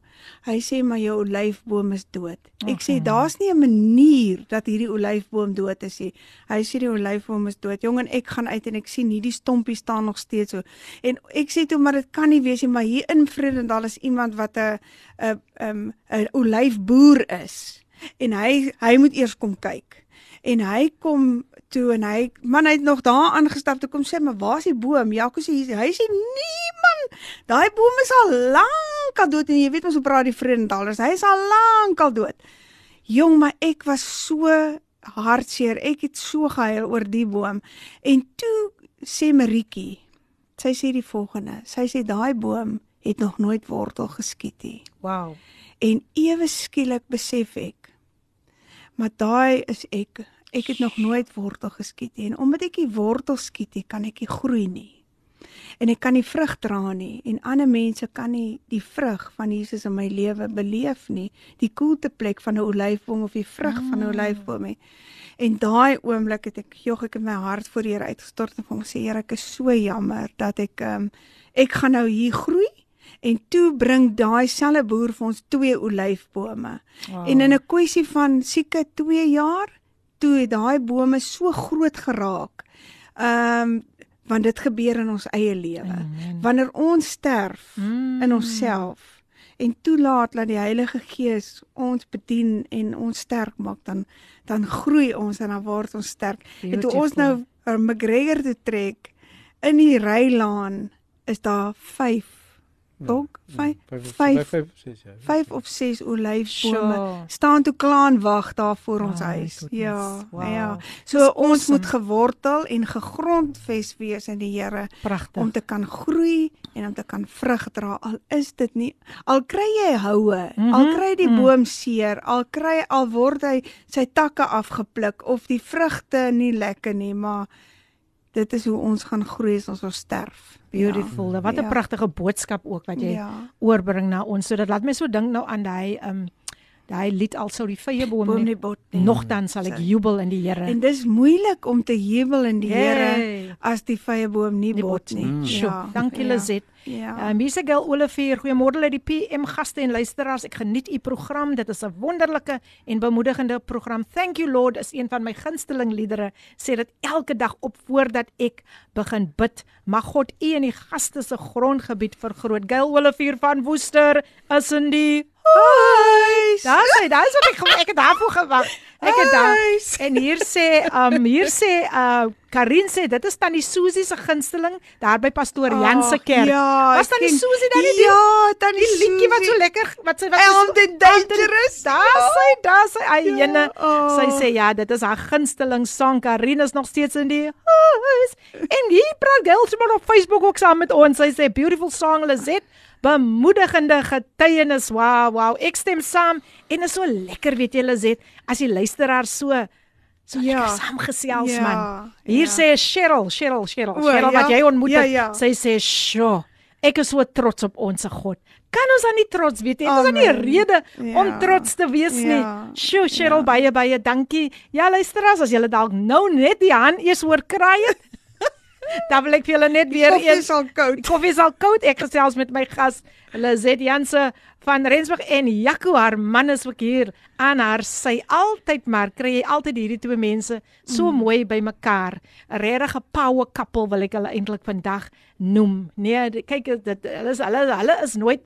Hy sê maar jou olyfboom is dood. Ek sê daar's nie 'n manier dat hierdie olyfboom dood is nie. Hy sê die olyfboom is dood. Jong en ek gaan uit en ek sien hierdie stompie staan nog steeds so. En ek sê toe maar dit kan nie wees nie, maar hier in Vredendal is iemand wat 'n 'n 'n 'n olyfboer is en hy hy moet eers kom kyk. En hy kom toe en hy man hy het nog daar aangestap toe kom sê maar waar's die boom? Jaco sê hy sê nee man, daai boom is al lank al dood en jy weet ons hoe praat die Vredendalers. Hy is al lank al dood. Jong, maar ek was so hartseer. Ek het so gehuil oor die boom. En toe sê Maritjie, sy sê die volgende. Sy sê daai boom het nog nooit wortel geskiet nie. Wow. En ewe skielik besef ek, maar daai is ek. Ek het nog nooit wortel geskiet nie en omdat ek nie wortel skiet nie, kan ek nie groei nie. En ek kan nie vrug dra nie en ander mense kan nie die vrug van Jesus in my lewe beleef nie. Die koelteplek van 'n olyfboom of die vrug van 'n olyfboom nie. En daai oomblik het ek jog ek in my hart voor die Here uitgestort en vir hom sê Here ek is so jammer dat ek um, ek gaan nou hier groei en toe bring daai selfe boer vir ons twee olyfbome. wow. En in 'n kwessie van seker 2 jaar toe het daai bome so groot geraak. Ehm um, want dit gebeur in ons eie lewe. Wanneer ons sterf Mm. in onsself en toelaat dat die Heilige Gees ons bedien en ons sterk maak dan dan groei ons en dan word ons sterk. En toe ons nou uh, McGregor toe trek in die rylaan is daar 5 ook 5 5 vyf- 5 6 ja. 5 of 6 olyfbome Sure. staan toe klaar en wag daar voor ons My huis. goodness. Ja, Wow. ja. So Dis ons awesome. moet gewortel en gegrondves wees in die Here om te kan groei en om te kan vrug dra. Al is dit nie al kry jy houe, Mhm, al kry die mm. boom seer, al kry al word hy sy takke afgepluk of die vrugte nie lekker nie, maar dit is hoe ons gaan groei as ons ons sterf. Beautiful. Ja. Wat 'n Ja. pragtige boodskap ook wat jy Ja. oorbring na ons. So dit laat my so dink nou aan daai um daai lied alsou die vrye boom Boom nie. bot nie. Nogtans sal ek jubel in die Here. En dis moeilik om te jubel in die Here Hey. as die vrye boom nie Nie bot nie. Mm. Sjoe, dankie ja, Lizet. Ja. Ehm hier's Gil Olivier. Goeiemôre uit die PM gaste en luisteraars. Ek geniet u program. Dit is 'n wonderlike en bemoedigende program. Thank you Lord is een van my gunsteling liedere. Sê dit elke dag op voordat ek begin bid. Mag God u in die gaste se grondgebied vergroot. Gil Olivier van Woester is in die huis. Daar sê, daar is wat ek ge- ek het daarvoor gewag. Ek het daar en hier sê um hier sê uh Karin sê dit is tannie Susie se gunsteling daar by pastoor Jan se kerk. Ja, Was tannie ken- Susie dan nie die- Ja, tannie Die liedjie wat so lekker wat sy wat Armed and Dangerous. Daar sy, daar sy ayene. oh. Sy sê ja, dit is haar gunsteling sang. Karin is nog steeds in die huis. En hier praat sommer op Facebook ook saam met ons. Sy sê beautiful song Lizet. Bemoedigende getuienis. Wow, wow. Ek stem saam en is so lekker weet jy Lizet as die luisteraar so So Ja. lekker saamgesels Ja, man. Hier ja. sê Cheryl, Cheryl, Cheryl, O, Cheryl wat ja, jy ontmoet ja, het. ja. Sy sê, "Sjoe, ek is so trots op ons God." Kan ons dan nie trots wees nie? Dit is nie 'n rede om Ja. trots te wees nie. Ja. Sjoe, Cheryl, baie baie dankie. Ja, luister as julle dalk nou net die hand eers hoor kry het. dan wil ek vir julle net weer Koffie eens is al koud. Die koffie is al koud. Ek gesels met my gas Lizet Janse van Rensburg en Jaco haar man is ook hier aan haar sy altyd maar kry jy altyd hierdie twee mense so mm. mooi by mekaar. 'n Regte power couple wil ek hulle eintlik vandag noem. Nee, die- kyk dit hulle is hulle hulle is nooit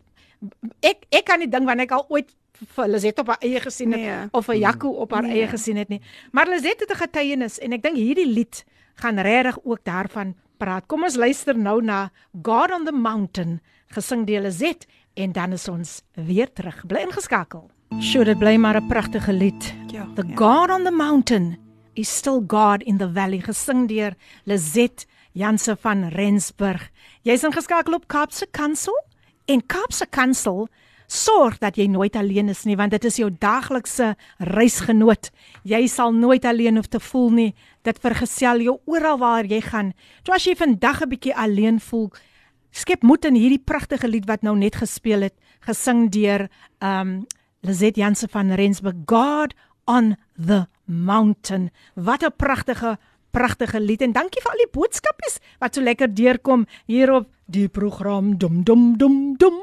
ek ek kan nie dink wanneer ek al ooit vir Lizet op haar eie gesien het Nee. of vir Jaco op haar Nee. eie gesien het nie. Maar Lizet het 'n getuienis en ek dink hierdie lied gaan regtig ook daarvan praat. Kom ons luister nou na God on the Mountain gesing deur Lizet en dan is ons weer terug. Bly ingeskakel. Sjoe, dit bly maar 'n pragtige lied. Ja, The ja. God on the Mountain is still God in the Valley gesing deur Lizet Janse van Rensburg. Jy's ingeskakel op Kaapse Kansel en Kaapse Kansel sorg dat jy nooit alleen is nie want dit is jou daglikse reisgenoot. Jy sal nooit alleen hoef te voel nie. Dit vergesel jou oral waar jy gaan. So as jy vandag 'n bietjie alleen voel, skep moed in hierdie pragtige lied wat nou net gespeel het, gesing deur um Lizet Janse van Rensburg, God on the Mountain. Wat 'n pragtige pragtige lied en dankie vir al die boodskapies wat so lekker deurkom hier op die program dum dum dum dum.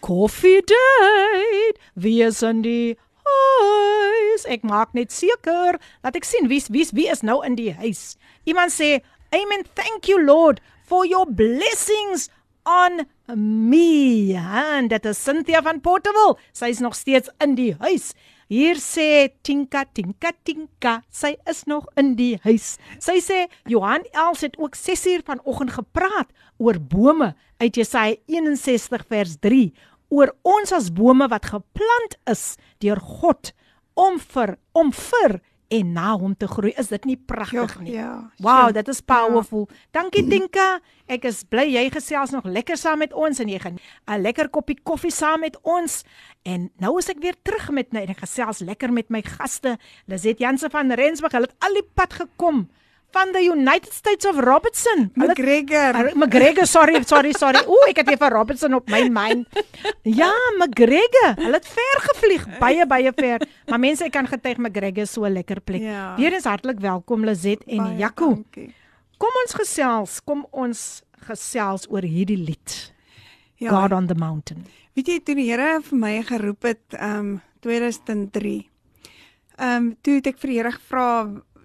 Coffee date. Wie is in die huis? Ek maak net seker dat ek sien wie wie wie is nou in die huis. Iemand sê, "Amen. Thank you Lord for your blessings on me." En dit is Cynthia van Portable. Sy is nog steeds in die huis. Hier sê Tinka Tinka Tinka, sy is nog in die huis. Sy sê Johan Els het ook 6uur vanoggend gepraat oor bome uit Jesaja 61 vers 3 oor ons as bome wat geplant is deur God om vir om vir en na hom te groei. Is dit nie pragtig nie? Ja. Wow, dit is powerful. Dankie Tinka. Ek is bly jy gesels nog lekker saam met ons en jy gaan 'n lekker koppie koffie saam met ons. En nou is ek weer terug met my en ek gesels lekker met my gaste. Lizet Janse van Rensburg. Hulle het al die pad gekom van the United States of Robertson. McGregor. Uh, McGregor, sorry, sorry, sorry. Ooh, ek het weer van Robertson op my mind. Ja, McGregor. Hulle het ver gevlieg, baie baie ver. Maar mense, ek kan getuig McGregor so 'n lekker plek. Ja. Weer eens hartlik welkom Lizet en Jaco. Kom ons gesels, kom ons gesels oor hierdie lied. Ja. God on the Mountain. Weet jy toe die Here vir my geroep het um 2003. Um toe het ek vir die Here gevra,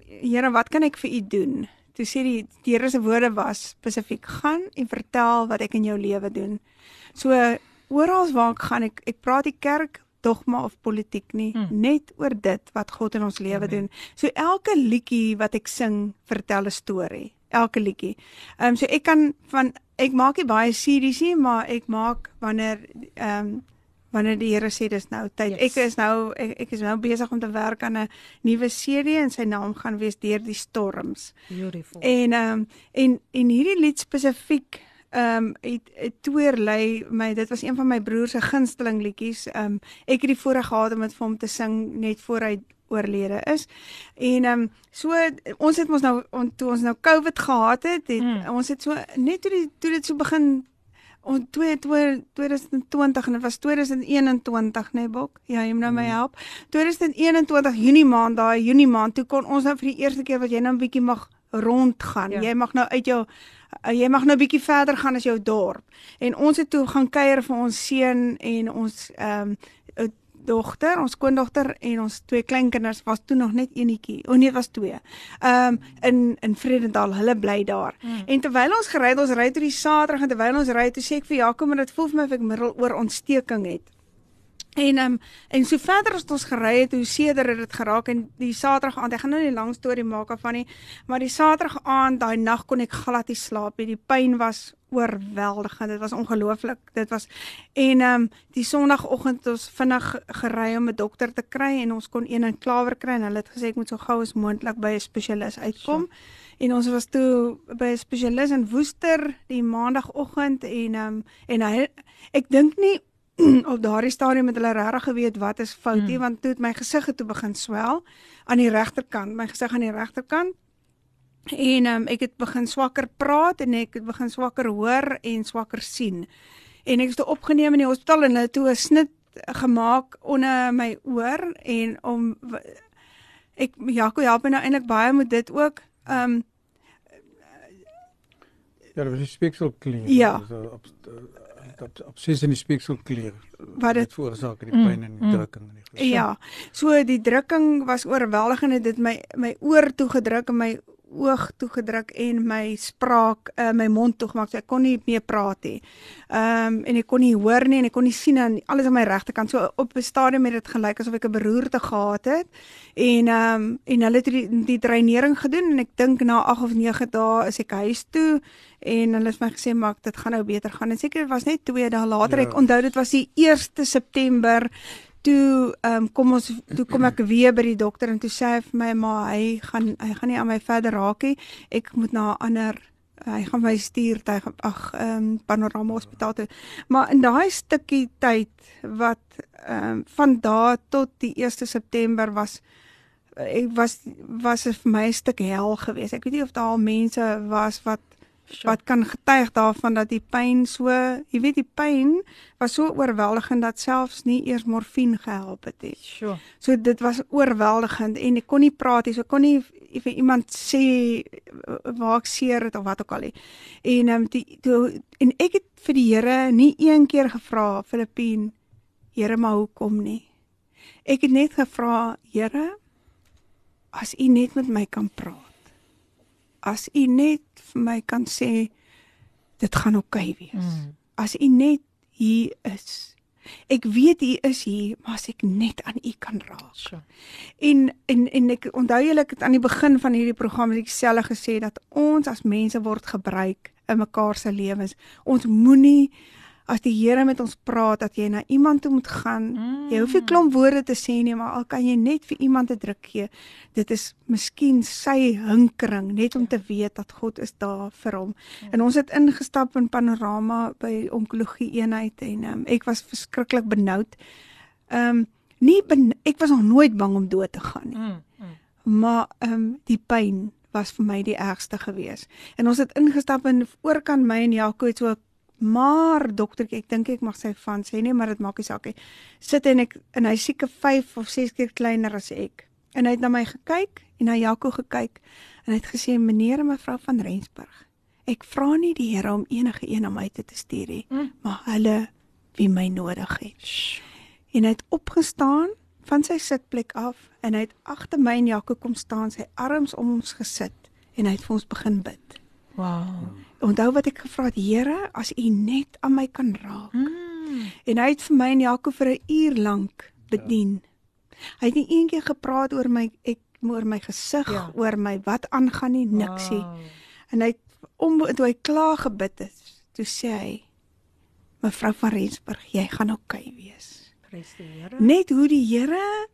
Here, wat kan ek vir u doen? Toe sê die die Here se woorde was spesifiek: "Gaan en vertel wat ek in jou lewe doen." So oral waar ek gaan, ek ek praat die kerk dogma of politiek nie, hmm. net oor dit wat God in ons lewe doen. So elke liedjie wat ek sing, vertel 'n storie. Elke liedjie. Ehm um, so ek kan van ek maak nie baie series nie, maar ek maak wanneer ehm um, wanneer die Here sê dis nou tyd. Yes. Ek is nou ek, ek is nou besig om te werk aan 'n nuwe serie en sy naam gaan wees Deur die storms. Beautiful. En ehm um, en en hierdie lied spesifiek ehm um, het, het toerlei my dit was een van my broer se gunsteling liedjies. Ehm um, ek het die voorreg gehad om dit vir hom te sing net voor hy oorlede is. En ehm um, so ons het mos nou on, toe ons nou COVID gehad het, het mm. ons het so net toe die toe dit so begin ons 2020 en dit was 2021 nê nee, Bok. Ja, jy moet nou my help. 2021 Junie maand, daai Junie maand, toe kon ons nou vir die eerste keer wat jy nou 'n bietjie mag rondgaan. Ja. Jy mag nou uit jou uh, jy mag nou 'n bietjie verder gaan as jou dorp. En ons het toe gaan kuier vir ons seun en ons ehm um, dogter, ons skoondogter en ons twee kleinkinders was toe nog net eenetjie. O nee, dit was twee. Ehm um, in in Vredendal, hulle bly daar. Mm. En terwyl ons gery het, ons ry toe die Saterdag en terwyl ons ry, toe sê ek vir Jakob, maar dit voel vir my of ek middeloor ontsteking het. En um, en so verder as ons gery het, hoe seder het dit geraak en die Saterdag aand, ek gaan nou nie 'n lang storie maak af van nie, maar die Saterdag aand, daai nag kon ek glad nie slaap nie. Die pyn was oorweldigend. Dit was ongelooflik. Dit was en ehm um, die Sondagoggend het ons vinnig gery om 'n dokter te kry en ons kon een in Klawer kry en hulle het gesê ek moet so gou as moontlik by 'n spesialis uitkom. So. En ons was toe by 'n spesialis in Woester die maandagooggend en ehm um, en hy ek dink nie op daardie stadium het hulle regtig geweet wat is fout nie, Mm. want toe het my gesig het toe begin swel aan die regterkant, my gesig aan die regterkant. En um, ek het begin swakker praat en ek het begin swakker hoor en swakker sien. En ek is toe opgeneem in die hospitaal en hulle toe 'n snit gemaak onder my oor en om ek Jaco help my nou eintlik baie met dit ook. Ehm um, Ja, dat was die speekselklier. Ja. Uh, op op sis in die speekselklier. Wat dit- veroorsaak die Mm, pyn en die mm. drukking en die gesig. Ja. So die drukking was oorweldigend en dit my my oor toe gedruk en my oog toe gedruk en my spraak uh, my mond toe gemaak. So ek kon nie meer praat nie. Ehm um, en ek kon nie hoor nie en ek kon nie sien aan alles aan my regterkant. So op 'n stadium het dit gelyk asof ek 'n beroerte gehad het. En ehm um, en hulle het die, die dreinering gedoen en ek dink na 8 of 9 dae is ek huis toe en hulle het my gesê maar dit gaan nou beter gaan. En seker was net 2 dae later. Ja. Ek onthou dit was die 1 September toe um, kom ons toe kom ek weer by die dokter en toe sê hy vir my maar hy gaan hy gaan nie aan my verder raak nie. Ek moet na 'n ander hy gaan my stuur ty ag ehm um, Panorama Hospitaal toe. Maar in daai stukkie tyd wat ehm um, van daar tot die 1 September was ek was was dit vir my 'n stuk hel geweest. Ek weet nie of daar al mense was wat Sure. wat kan getuig daarvan dat die pyn so, jy weet die pyn was so oorweldigend dat selfs nie eers morfine gehelp het nie. Sure. So dit was oorweldigend en ek kon nie praat nie. So kon nie vir iemand sê waar ek seer het of wat ook al nie. En ehm um, die toe en ek het vir die Here nie een keer gevra Filippien Here maar hoekom nie. Ek het net gevra Here as U net met my kan praat. As U net vir my kan sê dit gaan oukei okay wees. Mm. As U net hier is. Ek weet U is hier, maar as ek net aan U kan raak. Sure. En en en ek onthou julle ek het aan die begin van hierdie program het ek self gesê dat ons as mense word gebruik in mekaar se lewens. Ons moenie as die Here met ons praat dat jy na iemand toe moet gaan. Mm. Jy hoef nie klomp woorde te sê nie, maar al kan jy net vir iemand 'n druk gee. Dit is miskien sy hinkering net om te weet dat God is daar vir hom. En ons het ingestap in Panorama by onkologie eenheid en um, ek was verskriklik benoud. Ehm um, nie ben, ek was nog nooit bang om dood te gaan nie. Mm. Mm. Maar ehm um, die pyn was vir my die ergste gewees. En ons het ingestap en oorkant my en Jaco het so maar doktertjie, ek dink ek mag sy van sê nie, maar dit maak nie saak nie. Sit en ek en hy seker 5 of 6 keer kleiner as ek. En hy het na my gekyk en na Jaco gekyk en hy het gesê meneer en mevrou van Rensburg. Ek vra nie die Here om enige een na my toe te stuur nie, Mm. maar hulle wie my nodig het. En hy het opgestaan van sy sitplek af en hy het agter my en Jaco kom staan, sy arms om ons gesit en hy het vir ons begin bid. Wow. Onthou wat ek gevra het, Here, as U net aan my kan raak. Mm. En hy het vir my en Jaco vir 'n uur lank bedien. Hy het nie eendag gepraat oor my ek oor my gesig, Ja. oor my wat aangaan nie, niks nie. Wow. En hy het om toe hy klaar gebid het, toe sê hy Mevrou van Rensburg, jy gaan oukei okay wees. Prys die Here. Net hoe die Here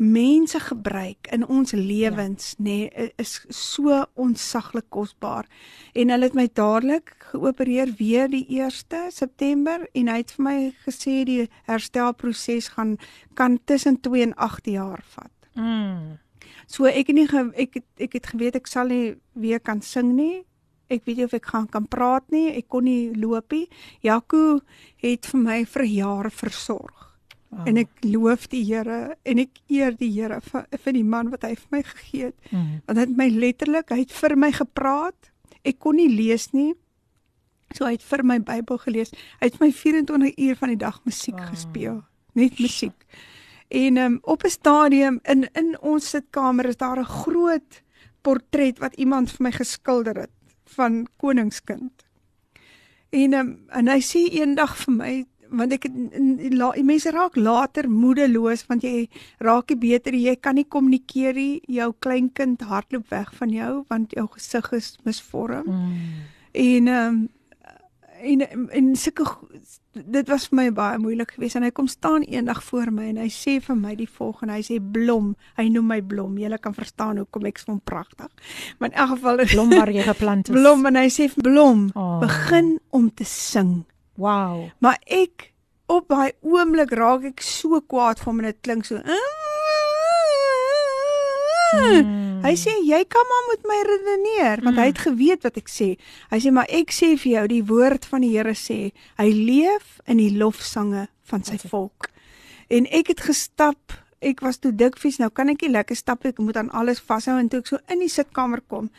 mense gebruik in ons lewens ja. nê nee, is so onsaglik kosbaar. En hulle het my dadelik geopereer weer die 1 September en hy het vir my gesê die herstelproses gaan kan tussen 2 en 8 jaar vat. Mm. So ek het nie ge, ek het, ek het geweet ek sal nie weer kan sing nie. Ek weet nie of ek gaan kan praat nie. Ek kon nie loop nie. Jaco het vir my vir jare versorg. Wow. En ek loof die Here en ek eer die Here vir vir die man wat hy vir my gegee het. Mm. Want hy het my letterlik, hy het vir my gepraat. Ek kon nie lees nie. So hy het vir my Bybel gelees. Hy het my 24 uur van die dag musiek wow. gespeel. Net musiek. En um, op 'n stadium in in ons sitkamer is daar 'n groot portret wat iemand vir my geskilder het van koningskind. En um, en hy sê eendag vir my want ek la, mense raak later moedeloos want jy raak nie beter jy kan nie kommunikeer nie jou kleinkind hardloop weg van jou want jou gesig is misvorm Mm. en um, en en sulke go- dit was vir my baie moeilik geweest en hy kom staan eendag voor my en hy sê vir my die volgende hy sê blom hy noem my blom jy kan verstaan hoekom ek hom pragtig maar in elk geval Blom waar jy geplant is. blom en hy sê blom Oh. begin om te sing Wow. maar ek op daai oomblik raak ek so kwaad vir hom en dit klink so. Mm. Hy sê jy kan maar met my redeneer want hy het geweet wat ek sê. Hy sê maar ek sê vir jou die woord van die Here sê hy leef in die lofsange van sy volk. En ek het gestap. Ek was toe dikvies. Nou kan ek nie lekker stap. Ek moet aan alles vashou en toe ek so in die sitkamer kom,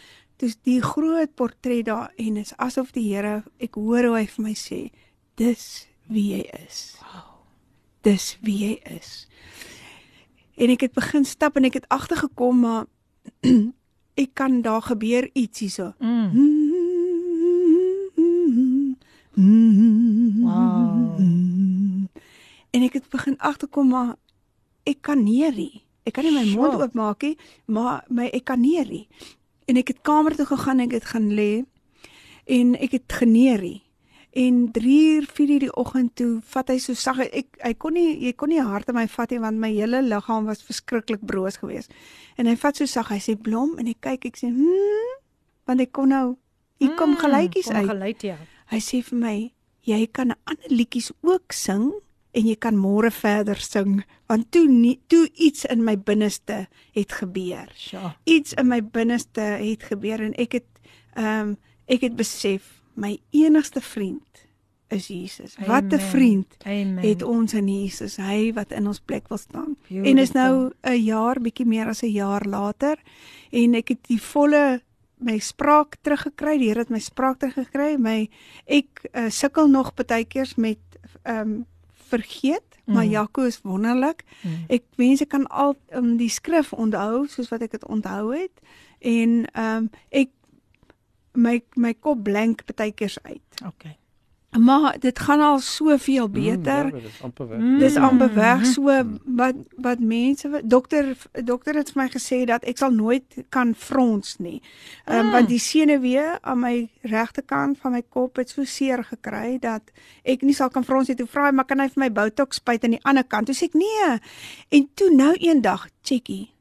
dis die groot portret daar en is asof die Here ek hoor hoe hy vir my sê dis wie jy is. Dis wie jy is. En ek het begin stap en ek het agtergekom maar ek kan daar gebeur iets hierso. Wow. En ek het begin agterkom maar ek kan neerie. Ek kan nie my mond Sjoe. oopmaak nie, maar my ek kan neerie. En ek het kamer toe gegaan, ek het gaan lê en ek het geneerie. En 3 uur 4 uur die oggend toe vat hy so sag ek hy kon nie jy kon nie hard in my vat nie want my hele liggaam was verskriklik broos geweest. En hy vat so sag hy sê blom en ek kyk ek sê hm want ek kon nou hier kom geluitjies Mm, Kom uit. geluid ja. Hy sê vir my, jy kan ander liedjies ook sing en jy kan môre verder sing want toe nie, toe iets in my binneste het gebeur. Sjoe. Iets in my binneste het gebeur en ek het ehm um, ek het besef my enigste vriend is Jesus. Wat 'n Amen. vriend Amen. het ons in Jesus, hy wat in ons plek wil staan. Beautiful. En is nou 'n jaar bietjie meer as 'n jaar later en ek het die volle my spraak teruggekry. Die Here het my spraak teruggekry. My ek uh, sukkel nog baie keers met ehm um, vergeet, maar Mm. Jaco is wonderlik. Mm. Ek mense kan al um, die skrif onthou soos wat ek dit onthou het en ehm um, ek my my kop blank baie keers uit. Okay. Maar dit gaan al soveel beter. Mm, ja, dit is amper weg. Mm. Dis amper weg so Mm. wat wat mense dokter dokter het vir my gesê dat ek sal nooit kan frons nie. Ehm um, Mm. want die senuwee aan my regterkant van my kop het so seer gekry dat ek nie sal kan frons nie. Toe vra hy maar kan hy vir my botox spuit aan die ander kant? Toe sê ek nee. En toe nou eendag, checkie,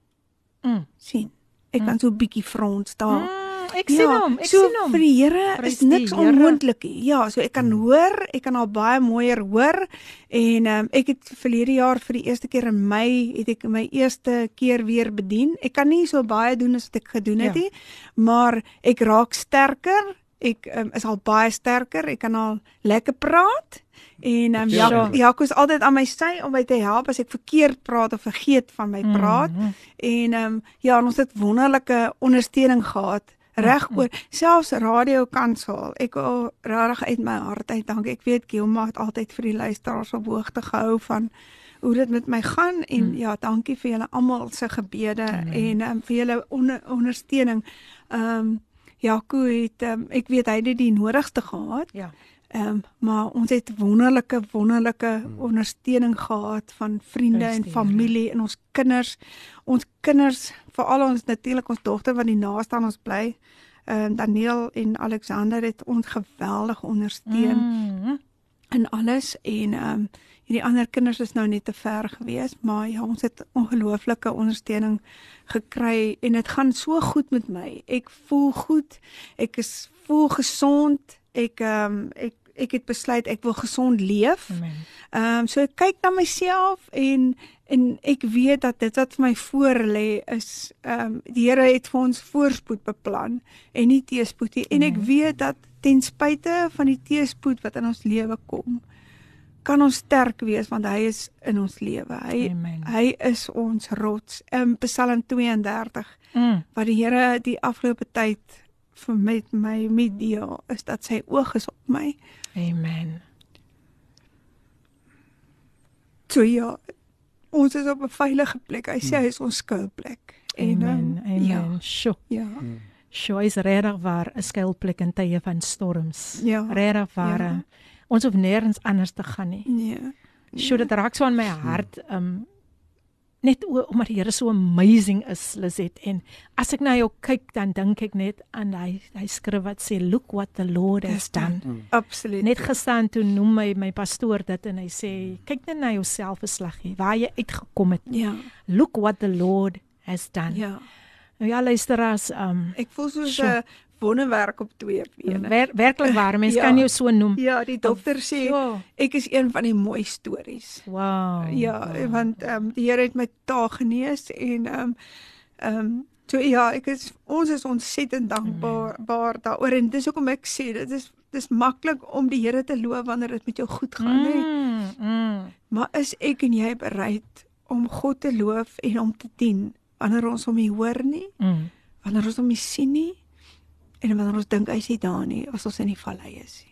Mm. sien. Ek kan so 'n bietjie frons daar. Mm, ek sien hom, ek so sien hom. vir die Here is niks onmoontlik nie. Ja, so ek kan hoor, ek kan al baie mooier hoor en um, ek het verlede jaar vir die eerste keer in Mei het ek my eerste keer weer bedien. Ek kan nie so baie doen as wat ek gedoen het Ja. nie, maar ek raak sterker. Ek um, is al baie sterker. Ek kan al lekker praat. En um, Ja. ja, Jaco is altyd aan my sy om my te help as ek verkeerd praat of vergeet van my praat. Mhm. En ehm um, ja, ons het wonderlike ondersteuning gehad reg oor selfs radio kansel. Ek wil regtig uit my hart uit dank. Ek weet Gilma het altyd vir die luisteraars op hoogte gehou van hoe dit met my gaan en Mm. ja, dankie vir julle almal se gebede Amen. en um, vir julle onder, ondersteuning. Ehm um, Jaco het um, ek weet hy het die nodigste gehad. Ja. Ehm um, maar ons het wonderlike wonderlike ondersteuning gehad van vriende Prys en familie en ons kinders. Ons kinders, veral ons natuurlik ons dogter wat die naaste aan ons bly. Ehm um, Daniel en Alexander het ons geweldig ondersteun mm. In alles en ehm um, hierdie ander kinders is nou net te ver gewees, maar ja, ons het ongelooflike ondersteuning gekry en dit gaan so goed met my. Ek voel goed. Ek is voel gesond. Ek ehm um, ek ek het besluit ek wil gesond leef. Ehm um, so ek kyk na myself en en ek weet dat dit wat vir my voor lê is ehm um, die Here het vir ons voorspoed beplan en nie teëspoed nie. En ek weet dat ten spyte van die teëspoed wat in ons lewe kom, kan ons sterk wees want hy is in ons lewe. Hy Amen. hy is ons rots. In Psalm 32 Mm. wat die Here die afgelope tyd vir met my mee deel is dat sy oog is op my. Amen. So ja, ons is op 'n veilige plek. Hy sê hy is ons skuilplek. En Amen. ehm, Amen. ja, Sjoe. ja. Sjoe, is regtig waar 'n skuilplek in tye van storms. Ja. Regtig waar. Ja. Ja. Ons hoef nêrens anders te gaan nie. Nee. Sjoe, dit raak so aan my hart. Um net o- omdat die Here so amazing is, Lizet. En as ek na jou kyk, dan dink ek net aan hy hy skrif wat sê look what the Lord has done. done. Absoluut. Net gestaan toe noem my my pastoor dit en hy sê kyk net na jouself beslaggie waar jy uitgekom het. ja. Look what the Lord has done. Ja. Nou ja, luisteraars, um Ek voel soos. 'n wonderwerk op twee bene. Wer, werklik waar, mens Ja. kan jou so noem. Ja, die dokter sê Ja. ek is een van die mooi stories. Wow. Ja, want ehm um, die Here het my taal genees en ehm um, ehm um, so ja, ek is ons is ontsettend dankbaar baar daaroor en dis hoekom ek sê dit is dis maklik om die Here te loof wanneer dit met jou goed gaan, hè. Mm, mm. Maar is ek en jy bereid om God te loof en om te dien wanneer ons hom nie hoor nie, Mm. wanneer ons hom nie sien nie en wanneer ons dink hy's nie daar nie, as ons in die vallei is nie.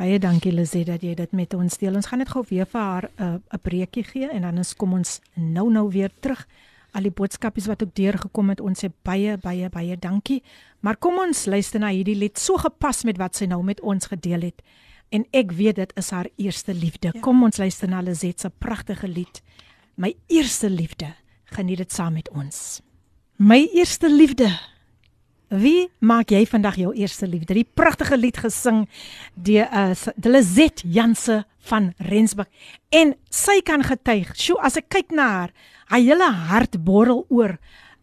Baie dankie Lizet dat jy dit met ons deel. Ons gaan net gou weer vir haar 'n uh, 'n breekie gee en dan is kom ons nou nou weer terug. Al die boodskapies wat ook deurgekom het, ons sê baie baie baie dankie. Maar kom ons luister na hierdie lied so gepas met wat sy nou met ons gedeel het. En ek weet dit is haar eerste liefde. Ja. Kom ons luister na Lizet se pragtige lied. My eerste liefde. Geniet dit saam met ons. My eerste liefde. Wie maak jy vandag jou eerste liefde? Die pragtige lied gesing deur uh, Delizet Janse van Rensburg en sy kan getuig. Sjoe, as ek kyk na haar, haar hele hart borrel oor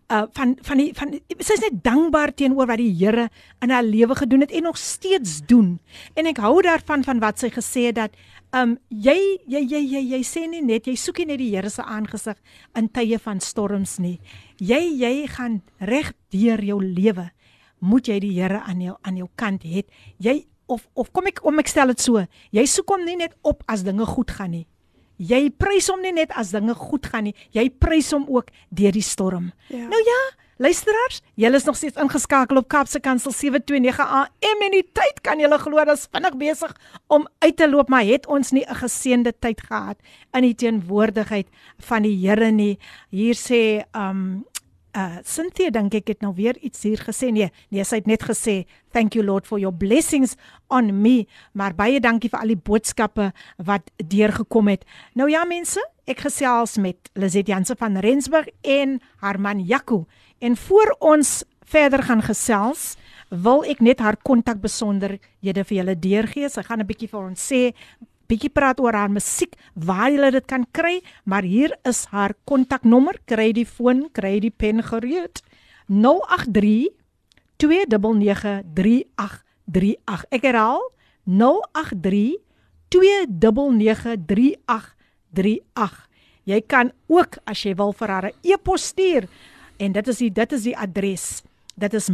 uh van van die van sy's net dankbaar teenoor wat die Here in haar lewe gedoen het en nog steeds doen. En ek hou daarvan van wat sy gesê het dat um jy jy jy jy jy sê nie net jy soek nie net die Here se aangesig in tye van storms nie. Jy jy gaan reg deur jou lewe moet jy die Here aan jou aan jou kant hê. Jy of of kom ek om ek stel dit so, jy soek hom nie net op as dinge goed gaan nie. Jy prys hom nie net as dinge goed gaan nie, jy prys hom ook deur die storm. Ja. Nou ja, luisteraars, julle is nog steeds ingeskakel op Kapse Kansel 729 AM en die tyd kan julle glo dat is vinnig besig om uit te loop, maar het ons nie 'n geseënde tyd gehad in die teenwoordigheid van die Here nie. Hier sê um uh Cynthia dink ek het nou weer iets hier gesê. Nee nee sy het net gesê thank you lord for your blessings on me. Maar baie dankie vir al die boodskappe wat deurgekom het. Nou ja mense ek gesels met Lizet Janse van Rensburg en haar man Jaco. En voor ons verder gaan gesels wil ek net haar kontak besonderhede vir julle deurgee. Sy gaan 'n bietjie vir ons sê bietjie praat oor haar musiek, waar jy dit kan kry, maar hier is haar kontaknommer, kry die foon, kry die pen gereed. 083 299 3838. Ek herhaal 083 299 3838. Jy kan ook as jy wil vir haar 'n e-pos stuur en dit is die dit is die adres. Dit is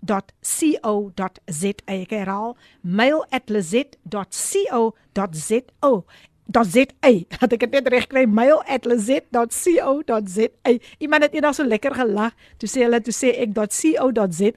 mail@lizet.co.za. Ek herhaal mail@lizet.co.za. .za. Dat ek dit net reg kry mail@lizet.co.za. Iemand het eendag so lekker gelag. Toe sê hulle toe sê ek .co.za.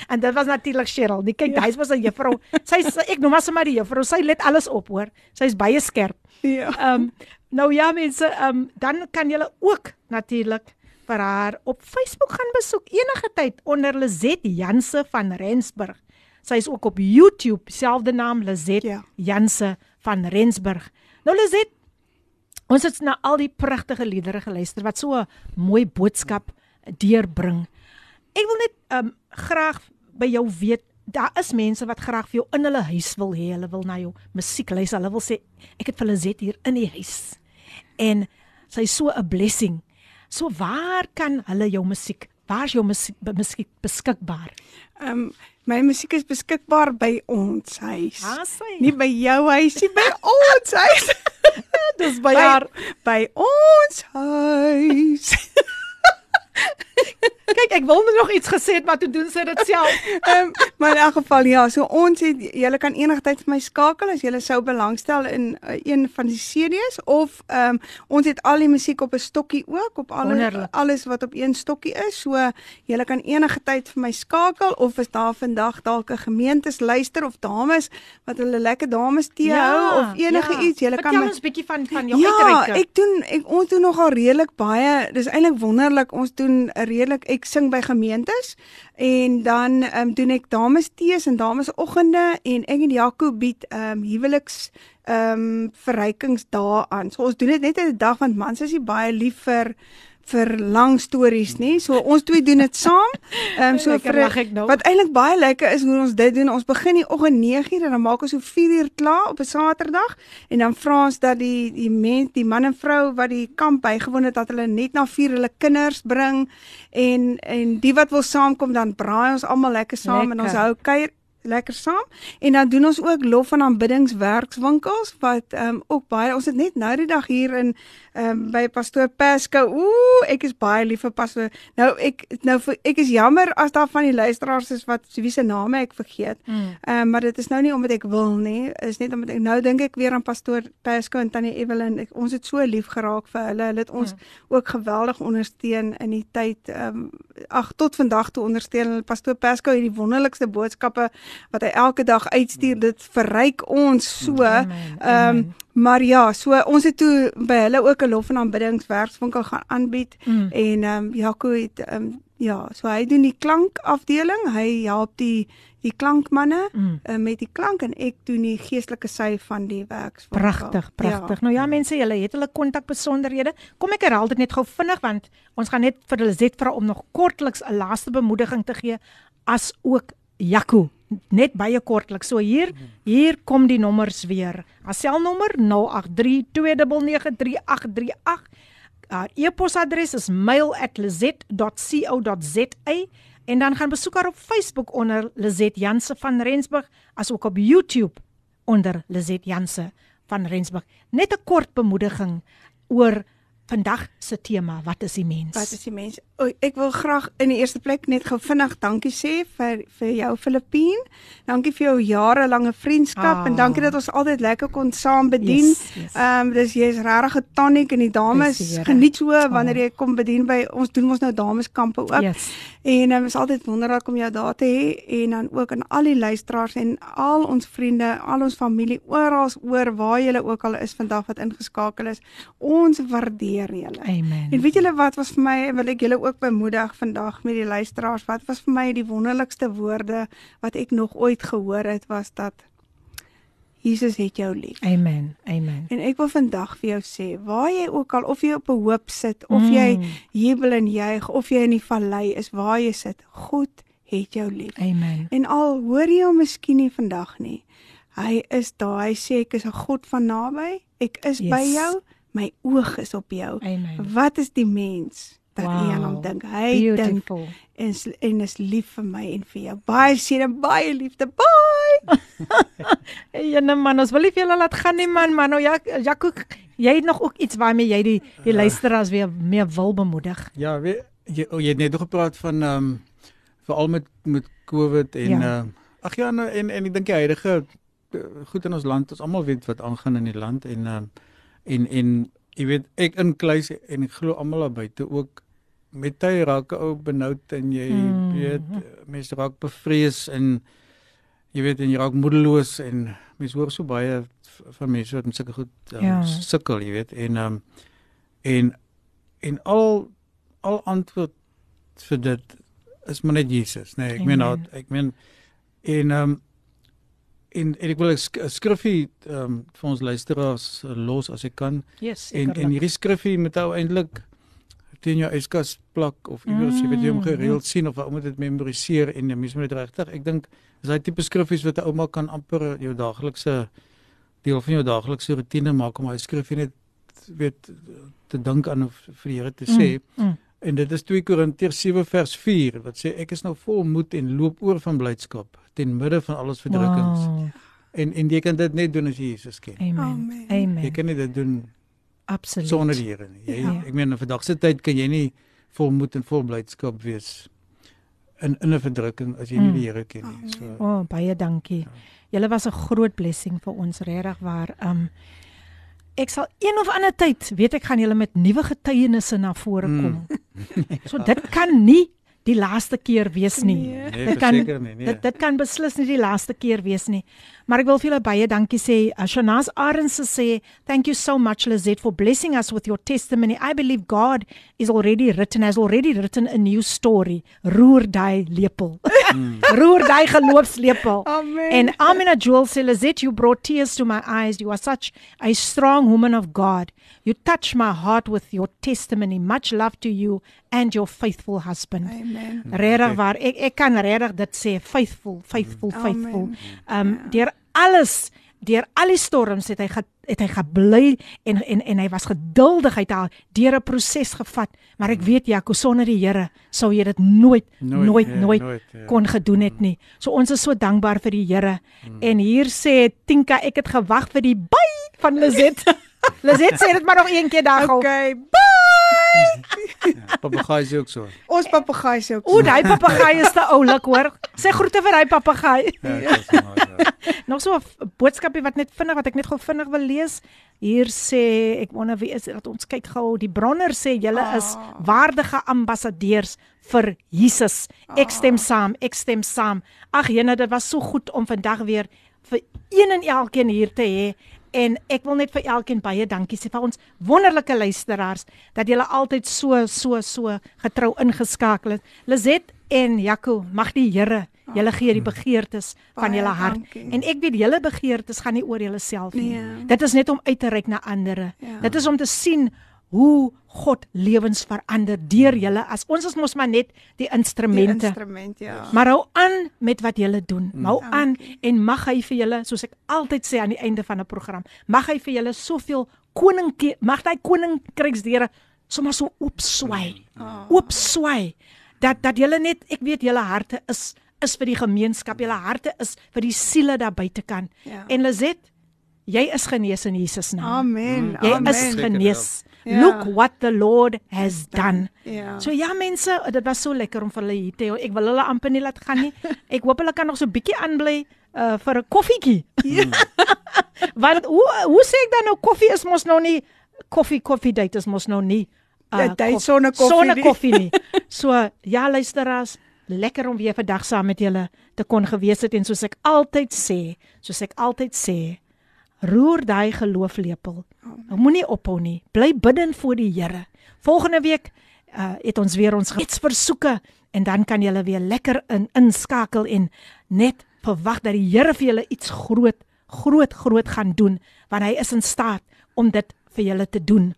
En dit was natuurlik Cheryl. Die kyk, ja. hy was 'n juffrou. Sy ek noem haar sommer die juffrou. Sy let alles op, hoor. Sy's baie skerp. Ja. Ehm um, nou ja mense, ehm um, dan kan julle ook natuurlik vir haar op Facebook gaan besoek enige tyd onder Lizet Janse van Rensburg. Sy is ook op YouTube, selfde naam Lizet Ja. Janse van Rensburg. Nou Lizet, ons het na al die pragtige liedere geluister wat so 'n mooi boodskap deurbring. Ek wil net ehm um, graag by jou weet Daar is mense wat graag vir jou in hulle huis wil hê. Hulle wil na jou musiek luister. Hulle wil sê ek het vir Lizet hier in die huis. En sy is so 'n blessing. So waar kan hulle jou musiek? Waar is jou musiek, musiek beskikbaar? Ehm um, my musiek is beskikbaar by ons huis. Ah, sy. Nie by jou huis nie, by ons huis. dis by by, haar. by ons huis. Kyk, ek wil nog iets gesê het, maar toe doen sy dit self. Ehm um, maar in elk geval ja, so ons het julle kan enige tyd vir my skakel as julle sou belangstel in uh, een van die series of ehm um, ons het al die musiek op 'n stokkie ook op alle Wonderlik. alles wat op een stokkie is. So julle kan enige tyd vir my skakel of is daar vandag dalk 'n gemeentes luister of dames wat hulle lekker dames tee hou of enige ja. iets. Julle kan Vertel my ons bietjie van van jou Ja, uitreike. ek doen ek ons doen nogal redelik baie. Dis eintlik wonderlik. Ons doen 'n redelik ek sing by gemeentes en dan ehm um, doen ek dames tees en damesoggende en ek en Jaco bied ehm um, huweliks ehm um, verrykingsdae aan. So ons doen dit net 'n dag want mans is baie lief vir vir lang stories nie. So ons twee doen dit saam. Ehm um, so vir nou. wat eintlik baie lekker is hoe ons dit doen. Ons begin die oggend 9:00 en dan maak ons so 4:00 klaar op 'n Saterdag en dan vra ons dat die die mens, die man en vrou wat die kamp bygewoon het dat hulle net na 4 hulle kinders bring en en die wat wil saamkom dan braai ons almal lekker saam Lekker. en ons hou kuier lekker saam en dan doen ons ook lof en aanbiddingswerkswinkels wat ehm um, ook baie ons het net nou die dag hier in um, by pastoor Pasco. Ooh ek is baie lief vir pastoor. Nou ek nou ek is jammer as daar van die luisteraars is wat wie se name ek vergeet. Mm. ehm um, maar dit is nou nie omdat ek wil nie. Is net omdat ek nou dink ek weer aan pastoor Pasco en tannie Evelyn. Ek, ons het so lief geraak vir hulle. Hulle het ons ook geweldig ondersteun in die tyd ehm um, ag tot vandag toe ondersteun. Hulle pastoor Pasco het die wonderlikste boodskappe wat hy elke dag uitstuur. Dit verryk ons so. Ehm um, amen. Maar ja so ons het toe by hulle ook 'n lof en aanbiddingswerkswinkel gaan aanbied Mm. en ehm um, Jaco het ehm um, ja so hy doen die klankafdeling hy help die die klankmanne Mm. uh, met die klank en ek doen die geestelike sy van die werkswinkel Pragtig, pragtig. Nou ja, mense, julle het hulle kontakbesonderhede. Kom ek herhaal dit net gou vinnig want ons gaan net vir hulle Zet vra om nog kortliks 'n laaste bemoediging te gee as ook Jaco net baie kortliks. So hier hier kom die nommers weer. Haar selnommer 0832993838. Haar e-posadres is mail@lizet.co.za en dan gaan besoek haar op Facebook onder Lizet Janse van Rensburg asook op YouTube onder Lizet Janse van Rensburg. Net 'n kort bemoediging oor vandag se tema, wat is die mens? Wat is die mens? O, ek wil graag in die eerste plek net gou vinnig dankie sê vir vir jou Filippien. Dankie vir jou jarelange vriendskap Ah. en dankie dat ons altyd lekker kon saam bedien. Yes, yes. Ehm um, dis jy's regtig 'n tonic en die dames Here. geniet so wanneer jy kom bedien by ons doen ons nou dameskampe ook. Yes. En um, is altyd wonderlik om jou daar te hê en dan ook aan al die luisteraars en al ons vriende, al ons familie oral oor waar julle ook al is vandag wat ingeskakel is. Ons waardeer julle. Amen. En weet julle wat was vir my wil ek julle ook bemoedig vandag met die luisteraars. Wat was vir my die wonderlikste woorde wat ek nog ooit gehoor het was dat Jesus het jou lief. Amen. Amen. En ek wil vandag vir jou sê, waar jy ook al of jy op 'n hoop sit of jy Mm. jubel en juig of jy in die vallei is, waar jy sit, God het jou lief. Amen. En al hoor jy hom miskien nie vandag nie. Hy is daar. Hy sê ek is 'n God van naby. Ek is Yes. by jou. My oog is op jou. Amen. Wat is die mens dat wow. jy aan hom dink? Hy dink en is, en is lief vir my en vir jou. Baie seën en baie liefde. Bye. Nee man, ons wil nie vir julle laat gaan nie man, maar nou ja, Jaco, jy het nog ook iets waarmee jy die die luisteraars weer meer wil bemoedig. Ja, weet jy oh, jy het net nog gepraat van ehm um, veral met met COVID en Ja. ehm ag ja, nou, en en ek dink die huidige eh, goed in ons land, ons almal weet wat aangaan in die land en ehm en en jy weet ek inkluis en ek glo almal daar buite ook met tye raak 'n ou benoud en jy Mm. weet mense raak bevrees en jy weet en jy raak moedeloos en mense hoor so baie van mense wat met sulke goed um, Ja. sukkel, jy weet en um, en en al al antwoord vir dit is maar net Jesus, nee, ek meen Amen. dat ek meen en um, en, en ek wil 'n sk- 'n skriffie um, vir ons luisteraars uh, los as ek kan. Yes, en en hierdie skriffie moet ou eintlik teen jou yskas plak of iewers jy weet jy hom Mm, gereeld sien of ou moet dit memoriseer en jy moet dit regtig ek dink is daai tipe skriffies wat 'n ouma kan amper jou daaglikse deel van jou daaglikse rotine maak om hy skriffie net weet te dink aan of vir die Here te sê. Mm, mm. en dit is 2 Korintiërs 7 vers 4 wat sê ek is nou vol moed en loop oor van blydskap ten midde van alles verdrukkings Wow. en en jy kan dit net doen as jy Jesus ken Amen. Amen. Jy kan nie dit doen Absoluut. sonder die Here nie. Jy Ja. ek meen in vandag se tyd kan jy nie vol moed en vol blydskap wees in in 'n verdrukking as jy nie Mm. die Here ken nie. So O, oh, baie dankie. Julle was 'n groot blessing vir ons regtig waar. Um ek sal een of ander tyd, weet ek gaan julle met nuwe getuienisse na vore Mm. kom. So dit kan nie die laaste keer wees nie. Nee. nee, Dit kan- nie. Nee. Dit dit kan beslis nie die laaste keer wees nie. Maar ek wil vir julle baie dankie sê. Uh, Shanaz Arends sê, "Thank you so much Lizette for blessing us with your testimony. I believe God is already written has already written a new story. Roer daai lepel." Roer daai geloofslepel. Amen. En Amina Jewel sê Lizet, you brought tears to my eyes. You are such a strong woman of God. You touch my heart with your testimony. Much love to you and your faithful husband. Amen. Regtig waar ek ek kan regtig dit sê faithful, faithful, faithful. Um deur alles, deur al die storms het hy ge, het hy gebly en en en hy was geduldig hy het al deur 'n proses gevat, maar ek weet Jaco sonder die Here sou jy dit nooit nooit nooit, ja, nooit nooit, ja. kon gedoen het nie. So ons is so dankbaar vir die Here. En hier sê Tinka ek het gewag vir die by van Lizet. Lizet sê dit maar nog een keer daar gou. Okay, bye. Papegaai is ook so. Ons papegaai se ook. O, daai papegaai is te oulik hoor. Sê groete vir daai papegaai. Ja. Nog so 'n boodskapie wat net vinnig wat ek net gou vinnig wil lees. Hier sê ek wonder wie is dat ons kyk gou. Die bronner sê julle is waardige ambassadeurs vir Jesus. Ek stem saam, ek stem saam. Ag Jene, dit was so goed om vandag weer vir een en elkeen hier te hê. En ek wil net vir elkeen baie dankie sê vir ons wonderlike luisteraars dat julle altyd so so so getrou ingeskakel het. Lizet en Jaco, mag die Here julle gee die begeertes van julle hart. dankie. En ek weet julle begeertes gaan nie oor julleself nie. Nee. Dit is net om uit te reik na ander. Ja. Dit is om te sien hoe God lewens verander deur julle as ons is mos maar net die Die instrumente. instrument, ja. Maar hou aan met wat julle doen. Hou aan Dankie. en mag hy vir julle, soos ek altyd sê aan die einde van 'n program, mag hy vir julle soveel koning mag hy koninkryksdeure sommer so oopswy. Oh. Oopswy dat dat julle net, ek weet julle harte is is vir die gemeenskap, julle harte is vir die siele daar buitekant. Ja. En Lizet, jy is genees in Jesus naam. Amen. Jy Amen. is genees. Ja. Look what the Lord has done. Ja. So ja mense, dit was so lekker om vir hulle hier te hê. Ek wil hulle amper nie laat gaan nie. Ek hoop hulle kan nog so 'n bietjie aanbly uh vir 'n koffietjie. Ja. Want hoe hoe sê ek dan nou koffie is mos nou nie koffie koffie date is mos nou nie. Ja, date sonder koffie Sonder koffie nie. So ja luisteraars, lekker om weer vandag saam met julle te kon gewees het en soos ek altyd sê, soos ek altyd sê, roer daai gelooflepel. Moenie ophou nie. Bly bidden voor die Here. Volgende week uh, het ons weer ons gebedsversoeke en dan kan julle weer lekker in inskakel en net verwag dat die Here vir julle iets groot groot groot gaan doen want hy is in staat om dit vir julle te doen.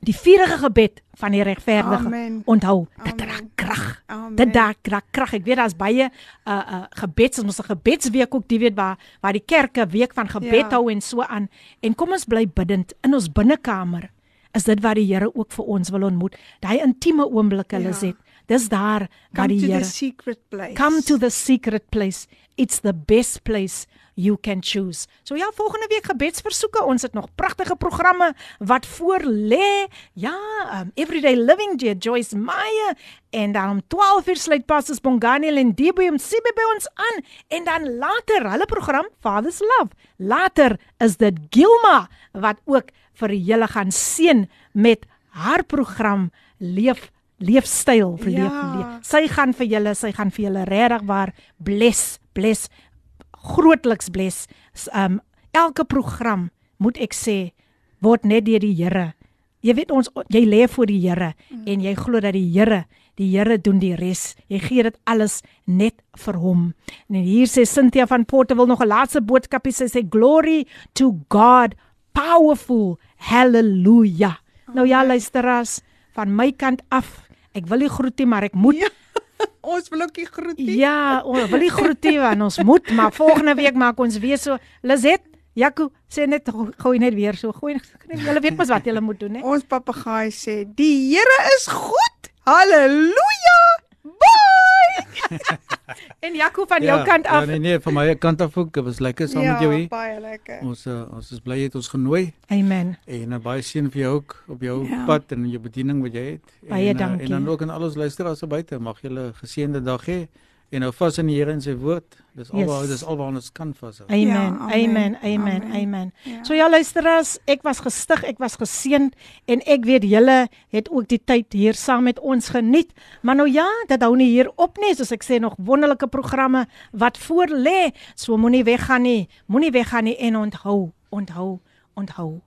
Die vurige gebed van die regverdige Amen. onthou dit dra krag. Dit dra dra krag. Ek weet daar's baie uh uh gebeds, ons 'n gebedsweek ook, die weet waar waar die kerke week van gebed Ja. hou en so aan. En kom ons bly bidend in ons binnekamer. Is dit wat die Here ook vir ons wil ontmoet? Daai intieme oomblikke, Ja. Lizet. Dis daar waar Come die to Here. Come to the secret place. It's the best place you can choose. So ja, volgende week gebedsversoeke. Ons het nog pragtige programme wat voor lê. Ja, um, Everyday Living deur Joyce Meyer en dan om 12 uur sluit Pastors Bongani en Dibu om Sibe by ons aan en dan later hulle program Father's Love. Later is dit Gilma wat ook vir julle gaan seën met haar program Leef leefstyl vir Ja. leef, leef. Sy gaan vir julle, sy gaan vir julle regtig waar bless, bless grootliks bless. Um elke program moet ek sê word net deur die Here. Jy weet ons jy lê voor die Here mm. en jy glo dat die Here die Here doen die res. Jy gee dit alles net vir hom. En hier sê Cynthia van Porte wil nog 'n laaste boodskapie sê sê glory to God powerful hallelujah. Nou ja luisteraars van my kant af. Ek wil nie groet nie, maar ek moet Ja. Ons wil ook nie groet nie. Ja, ons wil nie groet nie want ons moet, maar volgende week maak ons weer so. Lizet, Jaco, sê net gooi net weer so. Gooi julle weet mos wat julle moet doen, hè? Ons papegaai sê die Here is goed. Halleluja. Bye. En Jaco van jou kant af. Ja, nee nee, van my kant af ook. Dit was lekker saam ja, met jou hier. baie lekker. Ons uh, ons is bly jy het ons genooi Amen. en uh, baie seën vir jou ook op jou Ja. ja. pad en jou bediening wat jy het. Baie en, dankie. en dan ook aan al ons luisteraars buite. Mag julle 'n geseënde dag hê en hou vas in die Here en sy woord. Dis alwaar Yes. dis alwaar ons kan vashou. Amen. Ja, amen. amen, Amen. amen. Amen. Ja. So ja luisteraars, ek was gestig, ek was geseën en ek weet julle het ook die tyd hier saam met ons geniet. Maar nou ja, dit hou nie hier op nie, soos ek sê nog wonderlike programme wat voor lê. So moenie weggaan nie. Moenie weggaan nie en onthou, onthou, onthou.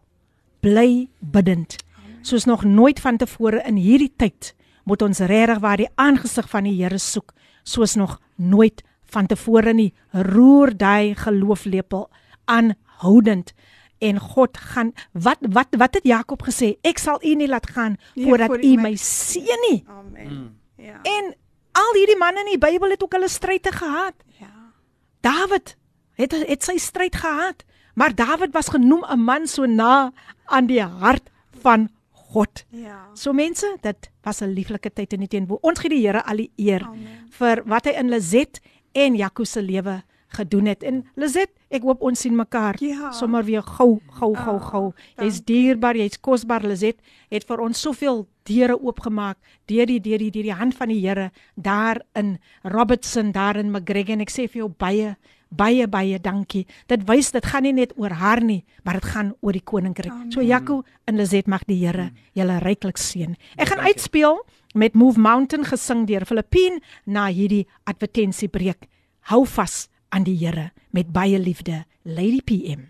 Bly bidend. Soos nog nooit van tevore in hierdie tyd moet ons regtig waar die aangesig van die Here soek soos nog nooit vantevore nie. Roer daai gelooflepel aanhoudend en God gaan wat wat wat het Jakob gesê? Ek sal u nie laat gaan voordat voor u my- seën nie. Amen. Mm. Ja. En al hierdie manne in die Bybel het ook hulle stryde gehad. Ja. Dawid het het sy stryd gehad, maar Dawid was genoem 'n man so na aan die hart van God. Ja. So mense, dit was 'n lieflike tyd in die teenoor. Ons gee die Here al die eer Amen. vir wat hy in Lizet en Jaco se lewe gedoen het. En Lizet, ek hoop ons sien mekaar Ja. sommer weer gou, gou, gou, Ah, gou. Jy's dierbaar, jy's kosbaar Lizet. Het vir ons soveel deure oopgemaak deur die deur die deur die hand van die Here daar in Robertson, daar in McGregor en ek sê vir jou baie baie baie dankie. Dit wys dit gaan nie net oor haar nie, maar dit gaan oor die koninkryk. So Jaco en Lizet mag die Here julle ryklik seën. Ek gaan uitspeel met Move Mountain gesing deur Filippine na hierdie advertensiebreek. Hou vas aan die Here met baie liefde. Lady PM.